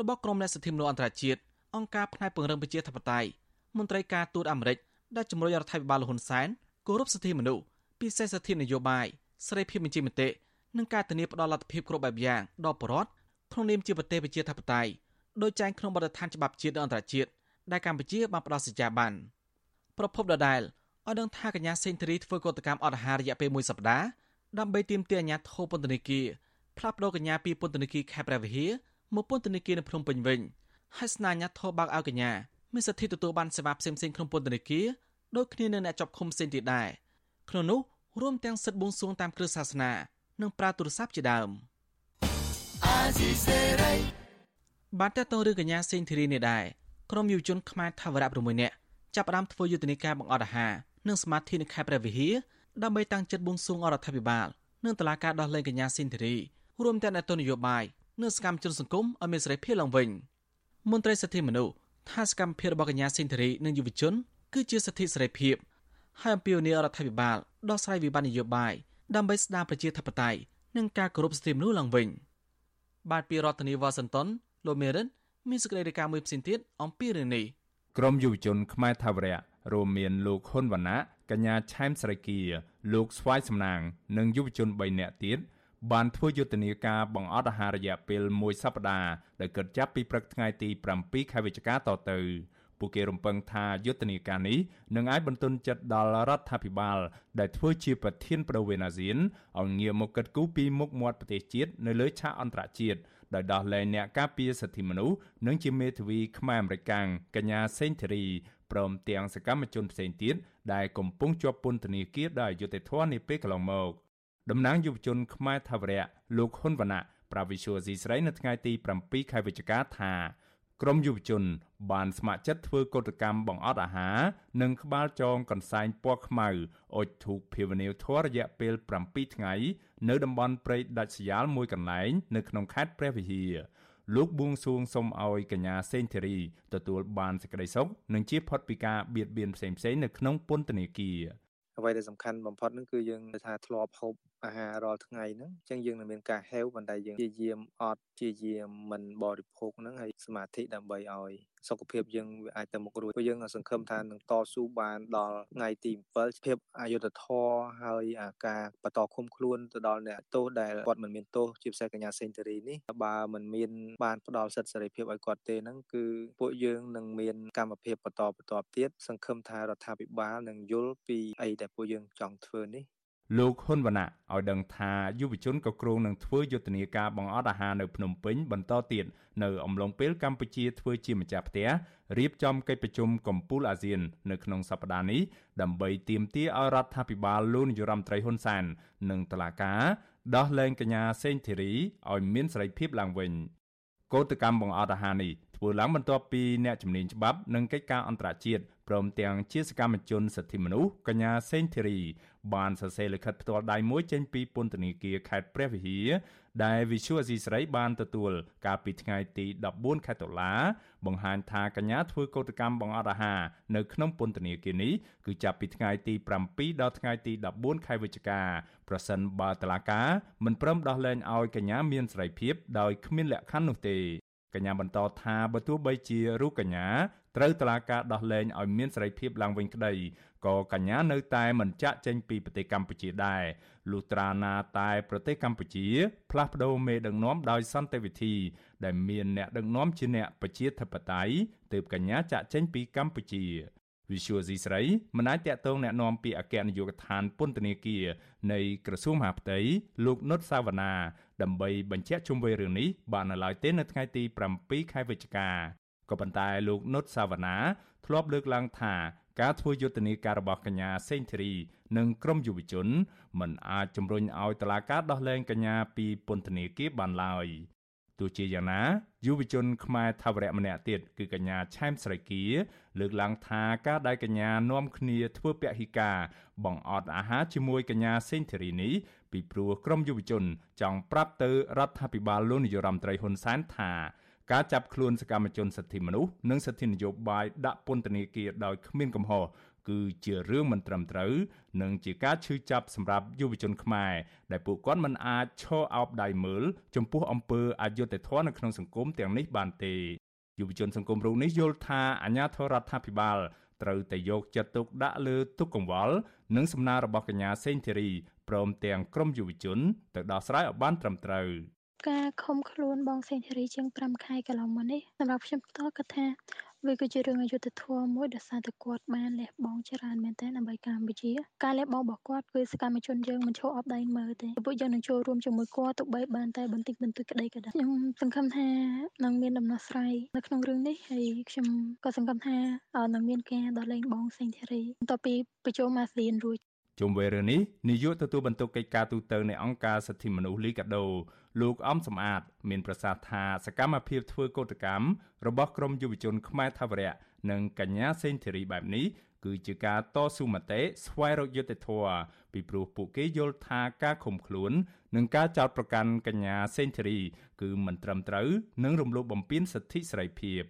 របស់ក្រុមអ្នកសិទ្ធិមនុស្សអន្តរជាតិអង្គការផ្នែកពង្រឹងប្រជាធិបតេយ្យមន្ត្រីការទូតអាមេរិកដែលជំរុញរដ្ឋាភិបាលលហ៊ុនសែនគោរពសិទ្ធិមនុស្សពិសេសសិទ្ធិនយោបាយ សេរីភាពបញ្ចេញមតិនិងការធានាផ្ដល់លទ្ធភាពគ្រប់បែបយ៉ាងដល់ប្រជាពលរដ្ឋក្នុងនាមជាប្រទេសប្រជាធិបតេយ្យដោយចែងក្នុងបទដ្ឋានច្បាប់ជាតិនិងអន្តរជាតិដែលកម្ពុជាបានផ្ដល់សញ្ញាប័ណ្ណប្រពន្ធដដែលឲ្យដឹងថាកញ្ញាសេងធីរីធ្វើកតកម្មអត់អាហាររយៈពេលមួយសប្តាហ៍ដើម្បីទាមទារអាជ្ញាធរពន្ធនាគារផ្លាស់ប្ដូរកញ្ញាពីពន្ធនាគារខេត្តព្រះវិហារមកពន្ធនាគារនៅភ្នំពេញវិញហើយស្នើអាជ្ញាធរបើកឲ្យកញ្ញាមានសិទ្ធិទទួលបានសេវាផ្សេងៗក្នុងពន្ធនាគារដូចគ្នានឹងអ្នកជាប់ឃុំផ្សេងទៀតដែរក្នុងនោះ រួមទាំងសិទ្ធិបួងសួងតាមគ្រឹះសាសនា និងប្រើទូរស័ព្ទជាដើមបានតើតរឿងកញ្ញាសេងធីរីនេះដែរក្រុមយុវជនខ្មែរថាវរៈ6នាក់ចាប់ផ្ដើមធ្វើយុទ្ធនាការបង្អត់អាហារនិងសមាធិនៅខេត្តព្រះវិហារដើម្បីតាំងចិត្តបួងសួងអរដ្ឋាភិបាលនិងតឡាការដោះលែងកញ្ញាសេងធីរីរួមទាំងអ្នកទស្សនយោបាយនិងសកម្មជនសង្គមឲ្យមានសេរីភាពឡើងវិញមន្ត្រីសិទ្ធិមនុស្សថាសកម្មភាពរបស់កញ្ញាសេងធីរីនិងយុវជនគឺជាសិទ្ធិសេរីភាព ហើយអំពាវនាវរដ្ឋាភិបាលដោះស្រាយវិបត្តិនយោបាយដើម្បីស្ដារប្រជាធិបតេយ្យនិងការគោរពសិទ្ធិមនុស្សឡើងវិញបាទពីរដ្ឋធានីវ៉ាស៊ីនតោនលោកមេរិនមានសេចក្តីរាយការណ៍មួយផ្សេងទៀតអំពីរឿងនេះក្រមយុវជនខ្មែរថាវរៈរួមមានលោកហ៊ុនវណ្ណៈកញ្ញាឆែមស្រីគា លោកស្វាយសំណាង និងយុវជន3នាក់ទៀតបានធ្វើយុទ្ធនាការបង្អត់អាហាររយៈពេល1សប្តាហ៍ដែលកើតចាប់ពីព្រឹកថ្ងៃទី7ខែវិច្ឆិកាតទៅ ពួកគេរំពឹងថាយុទ្ធនាការនេះនឹងអាចបន្ទន់ចិត្តដល់រដ្ឋាភិបាល ដែលធ្វើជាប្រធានប្រវេណអាស៊ានឲ្យងាកមកកិត្តគូពីមុខមាត់ប្រទេសជាតិនៅលើឆាកអន្តរជាតិដោយដោះលែងអ្នកការពារសិទ្ធិមនុស្សនិងជាមេធាវីខ្មែរអមេរិកាំងកញ្ញាសេងធីរីព្រមទាំងសកម្មជនផ្សេងទៀតដែលកំពុងជាប់ពន្ធនាគារដោយយុត្តិធម៌នាពេលកន្លងមកតំណាងយុវជនខ្មែរថាវរៈលោកហ៊ុនវណ្ណៈប្រាវិសុយស៊ីស្រីនៅថ្ងៃទី7ខែវិច្ឆិកាថា ក្រមយុវជនបានស្ម័គ្រចិត្តធ្វើកតកម្មបង្អត់អាហារនិងក្បាលចងកន្សែងពណ៌ខ្មៅអុជធូបភាវនាវធម៌រយៈពេល7ថ្ងៃនៅតំបន់ព្រៃដាច់ស្រយាលមួយកន្លែងនៅក្នុងខេត្តព្រះវិហារលោកបួងសួងសុំឲ្យកញ្ញាសេងធីរីទទួលបានសេចក្តីសុខនិងជាផុតពីការបៀតបៀនផ្សេងៗនៅក្នុងពន្ធនាគារអ្វីដែលសំខាន់បំផុតហ្នឹងគឺយើងថាធ្លាប់ហូប អាហាររាល់ថ្ងៃហ្នឹងអញ្ចឹងយើងនឹងមានការហេវប៉ុន្តែយើងព្យាយាមអត់ព្យាយាមមិនបរិភោគហ្នឹងហើយសមាធិដើម្បីឲ្យសុខភាពយើងវាអាចទៅមុខរួចព្រោះយើងសង្ឃឹមថានឹងតស៊ូបានដល់ថ្ងៃទី7ភាពអយុត្តិធម៌ហើយអាការបន្តឃុំខ្លួនទៅដល់អ្នកទោសដែលគាត់មិនមានទោសជាពិសេសកញ្ញាសេងធារីនេះបើមិនមានបានផ្ដល់សិទ្ធិសេរីភាពឲ្យគាត់ទេហ្នឹងគឺពួកយើងនឹងមានកម្មភាពបន្តបន្តទៀតសង្ឃឹមថារដ្ឋាភិបាលនឹងយល់ពីអីដែលពួកយើងចង់ធ្វើនេះ លោកហ៊ុនវណ្ណៈឲ្យដឹងថាយុវជនក៏គ្រោងនឹងធ្វើយុទ្ធនាការបង្អត់អាហារនៅភ្នំពេញបន្តទៀតនៅអំឡុងពេលកម្ពុជាធ្វើជាម្ចាស់ផ្ទះរៀបចំកិច្ចប្រជុំកំពូលអាស៊ាននៅក្នុងសប្តាហ៍នេះដើម្បីទាមទារឲ្យរដ្ឋាភិបាលលោកនាយរដ្ឋមន្ត្រីហ៊ុនសែននិងតុលាការដោះលែងកញ្ញាសេងធីរីឲ្យមានសេរីភាពឡើងវិញកោតកម្មបង្អត់អាហារនេះធ្វើឡើងបន្ទាប់ពីអ្នកជំនាញច្បាប់និងកិច្ចការអន្តរជាតិ ព្រមទាំងជាសកម្មជនសិទ្ធិមនុស្សកញ្ញាសេងធីរីបានសរសេរលិខិតផ្ទាល់ដៃមួយចេញពីពន្ធនាគារខេត្តព្រះវិហារដែលវិសុអសីស្រីបានទទួលកាលពីថ្ងៃទី14ខែតុលាបង្ហាញថាកញ្ញាធ្វើកោតកម្មបង្អត់អាហារនៅក្នុងពន្ធនាគារនេះគឺចាប់ពីថ្ងៃទី7ដល់ថ្ងៃទី14ខែវិច្ឆិកាប្រសិនបើតុលាការមិនព្រមដោះលែងឲ្យកញ្ញាមានសេរីភាពដោយគ្មានលក្ខខណ្ឌនោះទេ កញ្ញាបន្តថាបើទោះបីជារូបកញ្ញាត្រូវតឡាការដោះលែងឲ្យមានសេរីភាពឡើងវិញក្តីក៏កញ្ញានៅតែមិនចាក់ចេញពីប្រទេសកម្ពុជាដែរលុះត្រាណាតែប្រទេសកម្ពុជា ផ្លាស់ប្ដូរមេដឹកនាំដោយសន្តិវិធី ដែលមានអ្នកដឹកនាំជាអ្នកប្រជាធិបតេយ្យទើបកញ្ញាចាក់ចេញពីកម្ពុជា Visual C ស្រីមិនអាចតាក់ទងแนะនាំពីអគ្គនាយកដ្ឋានពន្ធនាគារនៃក្រសួងមហាផ្ទៃលោកនុតសាវណ្ណា ដើម្បីបញ្ជាក់ជុំវិញរឿងនេះបាននៅឡើយទេនៅថ្ងៃទី7ខែវិច្ឆិកាក៏ប៉ុន្តែលោកនុតសាវណ្ណាធ្លាប់លើកឡើងថាការធ្វើយុទ្ធនាការរបស់កញ្ញាសេងធីរីនិងក្រុមយុវជនមិនអាចជំរុញឲ្យតឡាការដោះលែងកញ្ញាពីពន្ធនាគារបានឡើយ ទោះជាយ៉ាងណាយុវជនខ្មែរថាវរៈម្នាក់ទៀតគឺកញ្ញាឆែមស្រីគីលើកឡើងថាការដែលកញ្ញានាំគ្នាធ្វើពហិការបង្អត់អាហារជាមួយកញ្ញាសេងធីរីនេះពីព្រោះក្រុមយុវជនចង់ប្រាប់ទៅរដ្ឋាភិបាលលោកនាយរដ្ឋមន្ត្រីហ៊ុនសែនថាការចាប់ខ្លួនសកម្មជនសិទ្ធិមនុស្សនិងសិទ្ធិនយោបាយដាក់ពន្ធនាគារដោយគ្មានកំហុស គឺជារឿងមិនត្រឹមត្រូវនិងជាការឈឺចាប់សម្រាប់យុវជនខ្មែរដែលពួកគាត់មិនអាចឈរអោបដៃមើលចំពោះអំពើអយុត្តិធម៌នៅក្នុងសង្គមទាំងនេះបានទេយុវជនសង្គមរូបនេះយល់ថាអាញាធរដ្ឋាភិបាលត្រូវតែយកចិត្តទុកដាក់លើទុកកង្វល់និងសំណើរបស់កញ្ញាសេងធីរីព្រមទាំងក្រមយុវជនទៅដោះស្រាយឲ្យបានត្រឹមត្រូវការខំខ្លួនបងសេនធីរីជាង5ខែកន្លងមកនេះសម្រាប់ខ្ញុំផ្ទាល់គាត់ថា វាគឺជារឿងអយុត្តិធម៌មួយដែលសារតែគាត់បានលះបង់ច្រើនមែនទែនដើម្បីកម្ពុជាការលះបង់របស់គាត់គឺសកម្មជនយើងមិនឈរអបដៃមើលទេពួកយើងនឹងចូលរួមជាមួយគាត់ទោះបីបានតែបន្តិចបន្តួចក្តីក៏ដោយខ្ញុំសង្ឃឹមថានឹងមានដំណោះស្រាយនៅក្នុងរឿងនេះហើយខ្ញុំក៏សង្ឃឹមថានឹងមានការដោះលែងបងសេងធីរីបន្ទាប់ពីប្រជុំអាស៊ានរួច ជុំវិញរឿងនេះនាយកទទួលបន្ទុកកិច្ចការទូតនៃអង្គការសិទ្ធិមនុស្សលីកាដូលោកអំសំអាត មានប្រសាសន៍ថាសកម្មភាពធ្វើកោតកម្មរបស់ក្រមយុវជនខ្មែរថាវរៈនិងកញ្ញាសេងធីរីបែបនេះគឺជាការតស៊ូមតិស្វែងរកយុត្តិធម៌ពីព្រោះពួកគេយល់ថាការឃុំខ្លួន និងការចោទប្រកាន់កញ្ញាសេងធីរី គឺមិនត្រឹមត្រូវ និងរំលោភបំពានសិទ្ធិសេរីភាព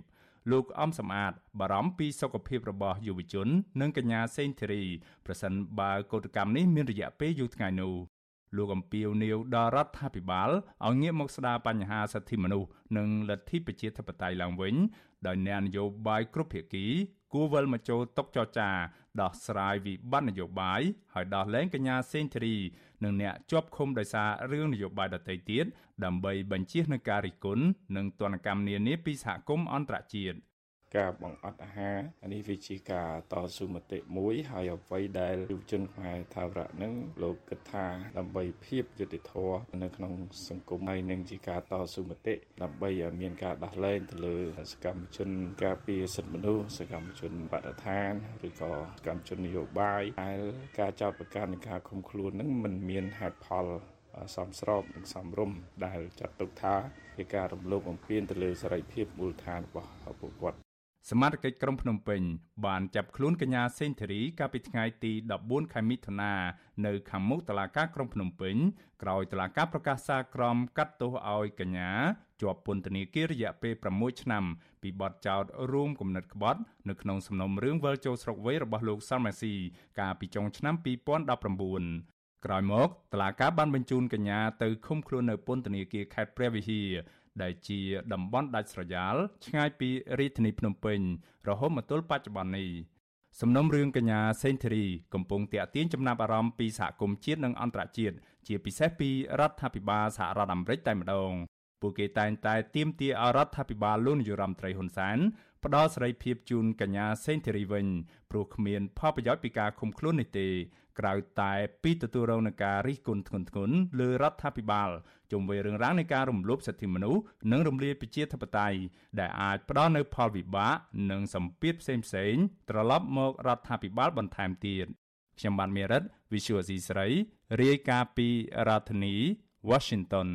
លោកអំសំអាតបារម្ភពីសុខភាពរបស់យុវជន និងកញ្ញាសេងធីរីប្រសិនបើកោតកម្មនេះមានរយៈពេលយូរថ្ងៃនោះលោកអំពីវនីវដល់រដ្ឋាភិបាលឲ្យងាកមកស្ដារបញ្ហាសិទ្ធិមនុស្សនិងលទ្ធិប្រជាធិបតេយ្យឡើងវិញដោយអ្នកនយោបាយគ្រប់ភាគីគួរវិលមកចូលតុចរចាដោះស្រាយវិបត្តិនយោបាយហើយដោះលែងកញ្ញាសេងធីរី និងអ្នកជាប់ឃុំដោយសាររឿងនយោបាយដទៃទៀតដើម្បីបញ្ជៀសនឹងការរិះគន់និងទណ្ឌកម្មនានាពីសហគមន៍អន្តរជាតិ ការបង្អត់អាហារនេះវាជាការតស៊ូមតិមួយហើយអ្វីដែលយុវជនខ្មែរថាវរៈនឹងលោកគិតថាដើម្បីភាពយុត្តិធម៌នៅក្នុងសង្គមហើយនឹងជាការតស៊ូមតិដើម្បីឲ្យមានការដោះលែងទៅលើសកម្មជនការពារសិទ្ធិមនុស្សសកម្មជនបដិឋានឬក៏សកម្មជននយោបាយដែលការចោទប្រកាន់និងការឃុំខ្លួននឹងមិនមានហេតុផលសំស្របនិងសំរុំដែលចាត់ទុកថាជាការរំលោភបំពានទៅលើសេរីភាពមូលដ្ឋានរបស់ពួកគាត់ សមាជិកក្រុងភ្នំពេញបានចាប់ខ្លួនកញ្ញាសេងធីរីកាលពីថ្ងៃទី14ខែមិថុនានៅខាងមុខតុលាការក្រុងភ្នំពេញក្រោយតុលាការប្រកាសសារក្រមកាត់ទោសឲ្យកញ្ញាជាប់ពន្ធនាគាររយៈពេល6ឆ្នាំពីបទចោទរួមគំនិតក្បត់នៅក្នុងសំណុំរឿងវិលចូលស្រុកវ័យរបស់លោកសាល់ម៉ាស៊ីកាលពីចុងឆ្នាំ2019ក្រោយមកតឡាកាបានបញ្ជូនកញ្ញាទៅឃុំខ្លួននៅពន្ធនាគារខេត្តព្រះវិហារ ដែលជាតំបន់ដាច់ស្រយាលឆ្ងាយពីរាជធានីភ្នំពេញរហូតមកទល់បច្ចុប្បន្ននេះសំណុំរឿងកញ្ញាសេងធីរីកំពុងទាក់ទាញចំណាប់អារម្មណ៍ពីសហគមន៍ជាតិនិងអន្តរជាតិជាពិសេសពីរដ្ឋាភិបាលសហរដ្ឋអាមេរិកតែម្ដងពួកគេតែងតែទាមទារឲ្យរដ្ឋាភិបាលលោកនាយរដ្ឋមន្ត្រីហ៊ុនសែនផ្ដល់សេរីភាពជូនកញ្ញាសេងធីរីវិញព្រោះគ្មានផលប្រយោជន៍ពីការឃុំខ្លួននេះទេ ក្រៅតែពីទទួលរងនឹងការរិះគន់ធ្ងន់ធ្ងរលើរដ្ឋាភិបាលជុំវិញរឿងរ៉ាវនៃការរំលោភសិទ្ធិមនុស្សនិងរំលាយប្រជាធិបតេយ្យដែលអាចផ្ដល់នូវផលវិបាកនិងសម្ពាធផ្សេងៗត្រឡប់មករដ្ឋាភិបាលបន្ថែមទៀតខ្ញុំបានមេរិត Visual C ស្រីរាយការណ៍ពីរដ្ឋធានី Washington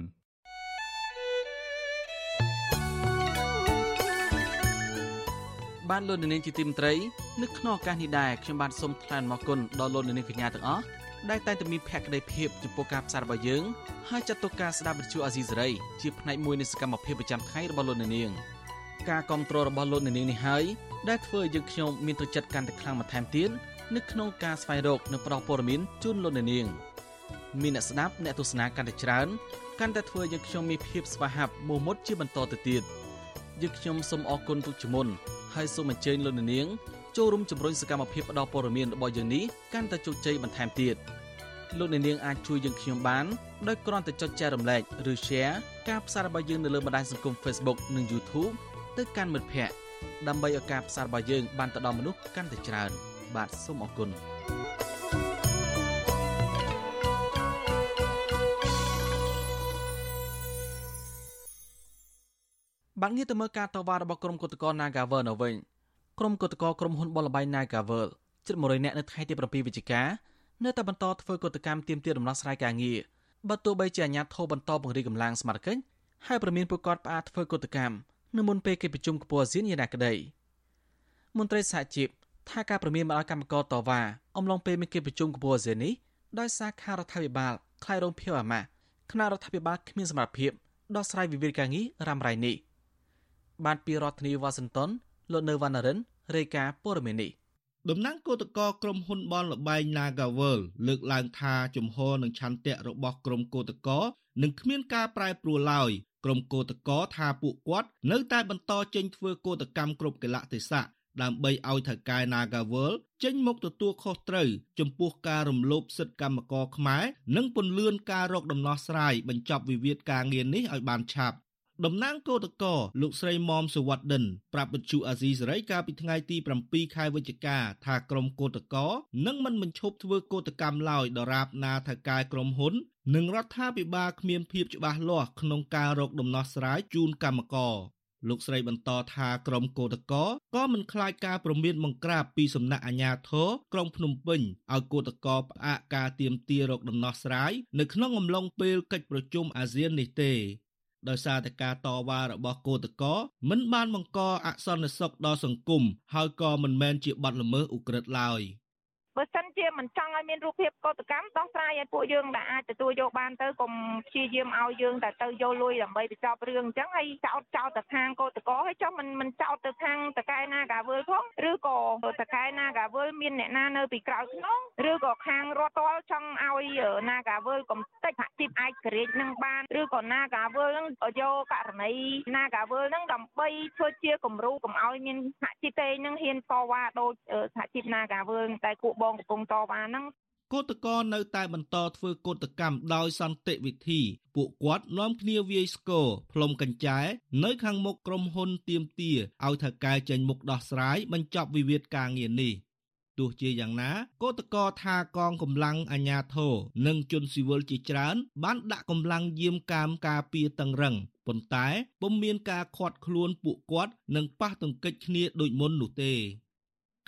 បានលោកនាងជាទីមត្រីនៅក្នុងឱកាសនេះដែរខ្ញុំបានសូមថ្លែងអំណរគុណដល់លោកនាងកញ្ញាទាំងអស់ដែលតែងតែមានភក្ដីភាពចំពោះការផ្សាយរបស់យើងហើយចាត់ទុកការស្ដាប់វិទ្យុអាស៊ីសេរីជាផ្នែកមួយនៃសកម្មភាពប្រចាំថ្ងៃរបស់លោកនាងការគ្រប់គ្រងរបស់លោកនាងនេះហើយដែលធ្វើឲ្យយើងខ្ញុំមានទឹកចិត្តកាន់តែខ្លាំងបន្ថែមទៀតនៅក្នុងការស្វែងរកនិងផ្តល់ព័ត៌មានជូនលោកនាងមានអ្នកស្ដាប់អ្នកទស្សនាកាន់តែច្រើនកាន់តែធ្វើឲ្យយើងខ្ញុំមានភាពស្វាហាប់មោះមុតជាបន្តទៅទៀត យើងខ្ញុំសូមអរគុណទុកជាមុនហើយសូមអញ្ជើញលោកនាងចូលរួមជំរុញសកម្មភាពផ្តល់ព័ត៌មានរបស់យើងនេះកាន់តែជោគជ័យបន្ថែមទៀតលោកនាងអាចជួយយើងខ្ញុំបានដោយគ្រាន់តែចុចចែករំលែកឬ Share ការផ្សាយរបស់យើងនៅលើបណ្ដាញសង្គម Facebook និង YouTube ទៅកាន់មិត្តភ័ក្តិដើម្បីឲ្យការផ្សាយរបស់យើងបានទៅដល់មនុស្សកាន់តែច្រើន បាទសូមអរគុណ បានងារទៅមើលការតវ៉ារបស់ក្រុមគឧតកោ Nagavel នៅវិញក្រុមគឧតកោក្រុមហ៊ុនបលបៃ Nagavel ជិត100នាក់នៅថ្ងៃទី7វិច្ឆិកានៅតែបន្តធ្វើកតកម្មទាមទារដំណោះស្រាយការងារបើទោះបីជាអាជ្ញាធរបន្តពង្រីកកម្លាំងសមត្ថកិច្ចហើយប្រមានពួកគាត់ផ្អាកធ្វើកតកម្មនៅមុនពេលកិច្ចប្រជុំខ្ពស់អាស៊ានយ៉ាងណាក្តីមន្ត្រីសហជីពថាការប្រមានមកដល់កម្មករតវ៉ាអំឡុងពេលមានកិច្ចប្រជុំខ្ពស់អាស៊ាននេះដោយសារខារដ្ឋាភិបាលខ្លាយរងភៀវអាម៉ាស់គណៈរដ្ឋាភិបាលគ្មានសមត្ថភាពដោះស្រាយវិវាទការងាររ៉ាំរ៉ៃនេះ បានពីរដ្ឋធានីវ៉ាស៊ីនតោនលោកនៅវណ្ណរិនរាយការណ៍ព័ត៌មាននេះតំណាងគឧតកោក្រុមហ៊ុនបនលបែង Nagavel លើកឡើងថាជំហរនិងឆន្ទៈរបស់ក្រុមគឧតកោនឹងគ្មានការប្រែប្រួលឡើយក្រុមគឧតកោថាពួកគាត់នៅតែបន្តចេញធ្វើកោតកម្មគ្រប់កលៈទេសៈដើម្បីឲ្យថៅកែ Nagavel ចេញមកទទួលខុសត្រូវចំពោះការរំលោភសិទ្ធិកម្មករខ្មែរនិងពន្លឿនការរកដំណោះស្រាយបញ្ចប់វិវាទការងារនេះឲ្យបានឆាប់ តំណាងគឧតកោលោកស្រីមុំសវត្តិនប្រាប់វិទ្យុអាស៊ីសេរីកាលពីថ្ងៃទី7ខែវិច្ឆិកាថាក្រុមគឧតកោនឹងមិនបញ្ឈប់ធ្វើកោតកម្មឡើយដរាបណាថៅកែក្រុមហ៊ុននិងរដ្ឋាភិបាលគ្មានភាពច្បាស់លាស់ក្នុងការរកដំណោះស្រាយជូនកម្មករលោកស្រីបន្តថាក្រុមកោតកោក៏មិនខ្លាចការប្រមានបង្ក្រាបពីសំណាក់អាជ្ញាធរក្រុងភ្នំពេញឲ្យកោតកោផ្អាកការទៀមទារកដំណោះស្រាយនៅក្នុងអំឡុងពេលកិច្ចប្រជុំអាស៊ាននេះទេ ដោយសារតែការតវ៉ារបស់គឧតកោមិនបានបង្កអសន្តិសុខដល់សង្គមហើយក៏មិនមែនជាបទល្មើសឧក្រិដ្ឋឡើយ។បើសិន ជាមិនចង់ឲ្យមានរូបភាពកោតកម្មដោះស្រាយឲ្យពួកយើងដែលអាចទទួលយកបានទៅកុំព្យាយាមឲ្យយើងតែទៅយកលុយដើម្បីបញ្ចប់រឿងអញ្ចឹងហើយចោតចោតទៅខាងកោតកោហើយចុះមិនមិនចោតទៅខាងតកែណាកាវើលផងឬក៏តកែណាកាវើលមានអ្នកណានៅពីក្រោយខ្នងឬក៏ខាងរដ្ឋតលចង់ឲ្យណាកាវើលកំតិចសហជីពឯករាជ្យនឹងបានឬក៏ណាកាវើលនឹងយកករណីណាកាវើលនឹងដើម្បីធ្វើជាគំរូកុំឲ្យមានសហជីពទេនឹងហ៊ានតវ៉ាដោយសហជីពណាកាវើលតែគួបងកំពុងតវ៉ាហ្នឹងគឧតកោនៅតែបន្តធ្វើកោតកម្មដោយសន្តិវិធី ពួកគាត់នាំគ្នាវាយស្គរផ្លុំកញ្ចែនៅខាងមុខក្រុមហ៊ុនទៀមទាឲ្យថៅកែចេញមុខដោះស្រាយបញ្ចប់វិវាទការងារនេះទោះជាយ៉ាងណាគឧតកោថាកងកម្លាំងអាជ្ញាធរនិងជនស៊ីវិលជាច្រើន បានដាក់កម្លាំងយាមកាមការពារតឹងរឹងប៉ុន្តែពុំមានការខាត់ខ្លួនពួកគាត់និងប៉ះទង្គិចគ្នាដូចមុននោះទេ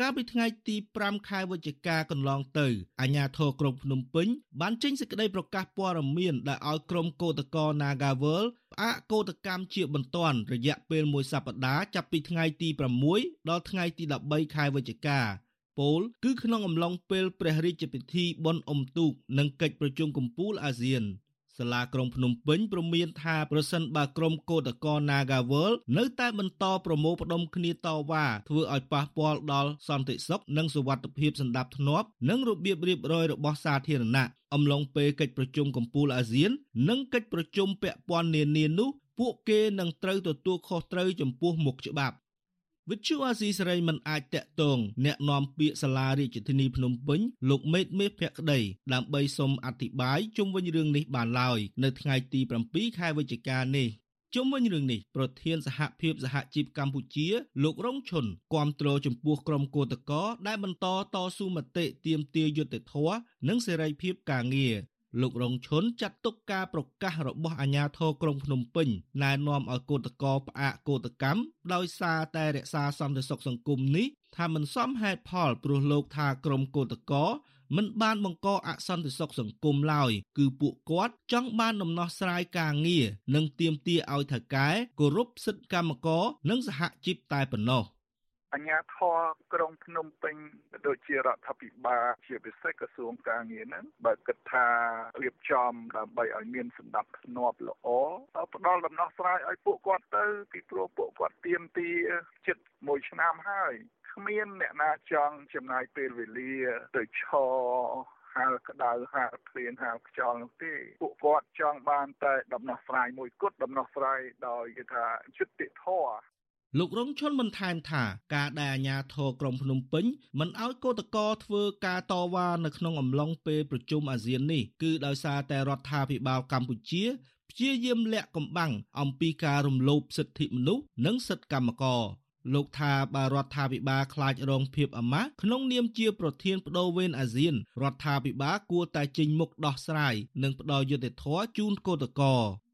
កាលពីថ្ងៃទី5ខែវិច្ឆិកាកន្លងទៅអាជ្ញាធរក្រុងភ្នំពេញបានចេញសេចក្តីប្រកាសព័ត៌មានដែលឲ្យក្រុមកោតក្រ Nagawal ផ្អាកកោតកម្មជាបន្ទាន់រយៈពេលមួយសប្តាហ៍ចាប់ពីថ្ងៃទី6ដល់ថ្ងៃទី13ខែវិច្ឆិកាពោលគឺក្នុងអំឡុងពេលព្រះរាជពិធីបុណ្យអុំទូកនិងកិច្ចប្រជុំកំពូលអាស៊ាន សាលាក្រុងភ្នំពេញព្រមានថាប្រសិនបើក្រុមកោតក្រ Nagawal នៅតែបន្តប្រមូលផ្ដុំគ្នាតវ៉ាធ្វើឲ្យប៉ះពាល់ដល់សន្តិសុខនិងសុវត្ថិភាពសណ្ដាប់ធ្នាប់និងរបៀបរៀបរយរបស់សាធារណៈអំឡុងពេលកិច្ចប្រជុំកំពូលអាស៊ាន និងកិច្ចប្រជុំពាក់ព័ន្ធនានានោះពួកគេនឹងត្រូវទទួលខុសត្រូវចំពោះមុខច្បាប់ វិទ្យុអាស៊ីសេរីមិនអាចតាក់ទងអ្នកនាំពាក្យសាលារាជធានីភ្នំពេញលោកមេតមេភក្តីដើម្បីសូមអធិប្បាយជុំវិញរឿងនេះបានឡើយនៅថ្ងៃទី7ខែវិច្ឆិកានេះជុំវិញរឿងនេះប្រធានសហភាពសហជីពកម្ពុជា លោករងឈុនគាំទ្រចំពោះក្រុមកោតកោដែលបន្តតស៊ូមតិទាមទារយុត្តិធម៌និងសេរីភាពការងារ លោករងឈុនចាត់ទុកការប្រកាសរបស់អាជ្ញាធរក្រុងភ្នំពេញណែនាំឲ្យកោតក្រផ្អាកកោតកម្មដោយសារតែរក្សាសន្តិសុខសង្គមនេះថាមិនសមហេតុផលព្រោះលោកថាក្រុមកោតក្រមិនបានបង្កអសន្តិសុខសង្គមឡើយគឺពួកគាត់ចង់បានដំណោះស្រាយការងារនិងទាមទារឲ្យថៅកែគោរពសិទ្ធិកម្មករនិងសហជីពតែប៉ុណ្ណោះ អញ្ញាធរក្រុងភ្នំពេញដូចជារដ្ឋាភិបាលជាពិសេសក្រសួងការងារហ្នឹងបើគិតថារៀបចំដើម្បីឲ្យមានសម្ដាប់ធ្នាប់ល្អផ្ដល់ដំណោះស្រាយឲ្យពួកគាត់ទៅពីព្រោះពួកគាត់ទៀមទីជិត1ឆ្នាំហើយគ្មានអ្នកណាចង់ចំណាយពេលវេលាទៅឈរហាលក្តៅហាលភ្លៀងហាលខ្យល់នោះទេពួកគាត់ចង់បានតែដំណោះស្រាយមួយគត់ដំណោះស្រាយដោយគេថាយុត្តិធម៌ លោករងឈុនបន្ថែមថាការដែលអាជ្ញាធរក្រុងភ្នំពេញមិនឲ្យកោតកោធ្វើការតវ៉ានៅក្នុងអំឡុងពេលប្រជុំអាស៊ាននេះគឺដោយសារតែរដ្ឋាភិបាលកម្ពុជាព្យាយាមលាក់កំបាំងអំពីការរំលោភសិទ្ធិមនុស្សនិងសិទ្ធិកម្មករលោកថាបើរដ្ឋាភិបាលខ្លាចរងភាពអាម៉ាស់ក្នុងនាមជាប្រធានបដូវវេនអាស៊ានរដ្ឋាភិបាលគួរតែចេញមុខដោះស្រាយនិងផ្ដល់យុត្តិធម៌ជូនកោតកោគិ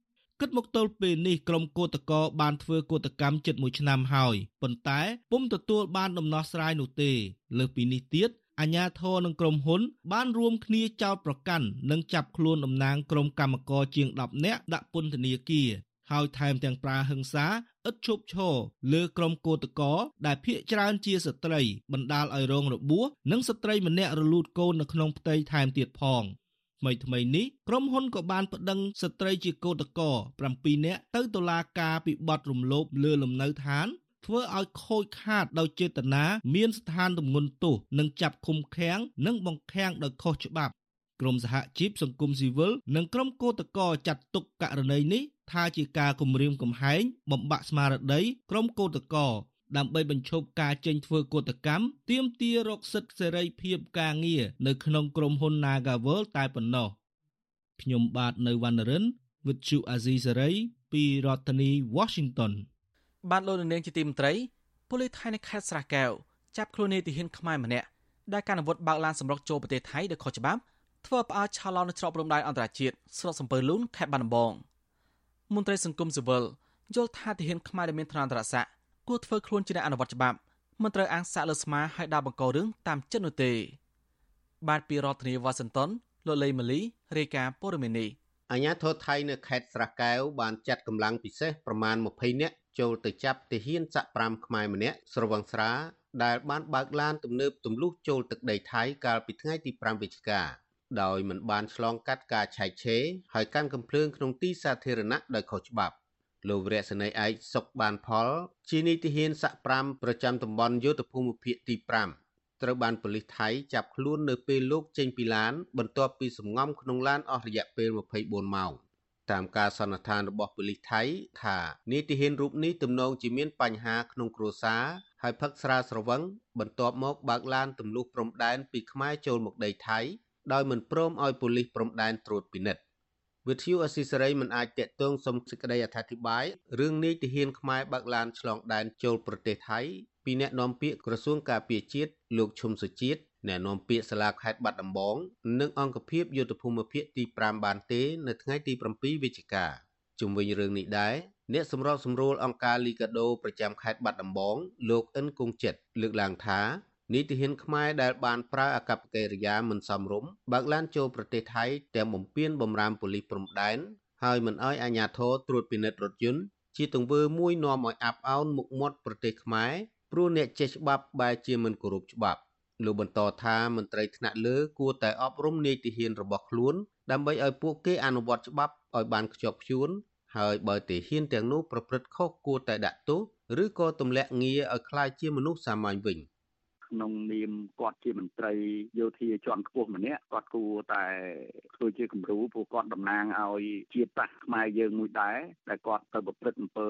តមកទល់ពេលនេះក្រុមកោតកោបានធ្វើកោតកម្មជិត1ឆ្នាំហើយប៉ុន្តែពុំទទួលបានដំណោះស្រាយនោះទេ លើសពីនេះទៀតអាញាធរនិងក្រុមហ៊ុន បានរួមគ្នាចោទប្រកាន់និងចាប់ខ្លួនតំណាងក្រុមកម្មករជាង10នាក់ដាក់ពន្ធនាគារហើយថែមទាំងប្រើហិង្សាឥតឈប់ឈរលើក្រុមកោតកោដែលភ ieck ច្រើនជាស្ត្រីបណ្ដាលឲ្យរងរបួសនិងស្ត្រីម្នាក់រលូតកូននៅក្នុងផ្ទៃថែមទៀតផង។ ថ្មីថ្មីនេះក្រុមហ៊ុនក៏បានប្តឹងស្ត្រីជាកោតកោ7នាក់ទៅតុលាការពីបទរំលោភលើលំនៅឋានធ្វើឲ្យខូចខាតដោយចេតនាមានស្ថានទម្ងន់ទោសនិងចាប់ឃុំឃាំងនិងបង្ខាំងដោយខុសច្បាប់ក្រមសហជីពសង្គមស៊ីវិលនិងក្រុមកោតកោចាត់ទុកករណីនេះថាជាការគំរាមកំហែងបំបាក់ស្មារតីក្រុមកោតកោ ដើម្បីបញ្ឈប់ការចេញធ្វើកោតកម្មទាមទាររកសិទ្ធិសេរីភាពការងារនៅក្នុងក្រុមហ៊ុន Nagavel តែប៉ុណ្ណោះខ្ញុំបាទនៅវណ្ណរិន with Chu Azizi Saray ពីរដ្ឋធានី Washington បានលោកនាងជាទីមន្ត្រីប៉ូលីសថៃនៅខេត្តស្រះកែវចាប់ខ្លួននាយទាហានខ្មែរម្នាក់ដែលការអាវុធបើកឡានសម្រុកចូលប្រទេសថៃដោយខុសច្បាប់ធ្វើផ្អើលឆោឡោនៅច្រកព្រំដែនអន្តរជាតិស្រុកសំពើលូនខេត្តបាត់ដំបងមន្ត្រីសង្គមស៊ីវិលយល់ថាទាហានខ្មែរដែលមានឋានន្តរស័ក្តិ គួរធ្វើខ្លួនជាអ្នកអនុវត្តច្បាប់មិនត្រូវអាងសាក់លើស្មាឲ្យដើរបង្ករឿងតាមចិត្តនោះទេ បាទពីរដ្ឋធានីវ៉ាស៊ីនតោនលោកលេម៉ាលីរាយការណ៍ព័ត៌មាននេះអាញាធរថៃនៅខេត្តស្រះកែវបានចាត់កម្លាំងពិសេសប្រមាណ20នាក់ចូលទៅចាប់ទាហានសាក់5ខ្មែរម្នាក់ស្រវឹងស្រាដែលបានបើកឡានទំនើបទម្លុះចូលទឹកដីថៃកាលពីថ្ងៃទី5វិច្ឆិកាដោយមិនបានឆ្លងកាត់ការឆែកឆេរហើយកាន់កំភ្លើងក្នុងទីសាធារណៈដោយខុសច្បាប់ លោកវរៈសេនីយ៍ឯកសុកបានផល ជានីតិហ៊ានសាក់5ប្រចាំតំបន់យុទ្ធភូមិភាគទី5ត្រូវបានប៉ូលីសថៃចាប់ខ្លួននៅពេលលោកចេញពីឡាន បន្ទាប់ពីសម្ងំក្នុងឡានអស់រយៈពេល24ម៉ោងតាមការសន្និដ្ឋានរបស់ប៉ូលីសថៃថានីតិហ៊ានរូបនេះទំនងជាមានបញ្ហាក្នុងគ្រួសារហើយផឹកស្រាស្រវឹងបន្ទាប់មកបើកឡានទម្លុះព្រំដែនពីខ្មែរចូលមកដីថៃដោយមិនព្រមឲ្យប៉ូលីសព្រំដែនត្រួតពិនិត្យ វិទ្យុអស៊ីសេរីមិនអាចតាក់ទងសុំសេចក្តីអធិប្បាយរឿងនេះទាហានខ្មែរបើកឡានឆ្លងដែនចូលប្រទេសថៃពីអ្នកនាំពាក្យក្រសួងការពារជាតិលោកឈុំសុជាតិអ្នកនាំពាក្យសាលាខេត្តបាត់ដំបងនិងអង្គភាពយុទ្ធភូមិភាគទី5បានទេ នៅថ្ងៃទី7វិច្ឆិកាជុំវិញរឿងនេះដែរអ្នកសម្របសម្រួលអង្គការលីកាដូប្រចាំខេត្តបាត់ដំបងលោកអិនគង់ចិត្តលើកឡើងថា នីតិហានខ្មែរដែលបានប្រើអកប្បកិរិយាមិនសមរម្យបើកឡានចូលប្រទេសថៃទាំងបំពេញបំរាមប៉ូលីសព្រំដែនហើយមិនអោយអាជ្ញាធរត្រួតពិនិត្យរថយន្តជាទង្វើមួយនាំឲ្យអាប់អោនមុខមាត់ប្រទេសខ្មែរព្រោះអ្នកចេះច្បាប់បែរជាមិនគោរពច្បាប់លោកបន្តថាមន្ត្រីថ្នាក់លើគួរតែអប់រំនីតិហានរបស់ខ្លួនដើម្បីឲ្យពួកគេអនុវត្តច្បាប់ឲ្យបានខ្ជាប់ខ្ជួនហើយបើទាហានទាំងនោះប្រព្រឹត្តខុសគួរតែដាក់ទោសឬក៏ទម្លាក់ងារឲ្យក្លាយជាមនុស្សសាមញ្ញវិញ។ ក្នុងនាមគាត់ជាមន្ត្រីយោធាជាន់ខ្ពស់ម្នាក់គាត់គួរតែធ្វើជាគំរូព្រោះគាត់តំណាងឲ្យជាតិសាសន៍ខ្មែរយើងមួយដែរដែលគាត់ទៅប្រព្រឹត្តអំពើ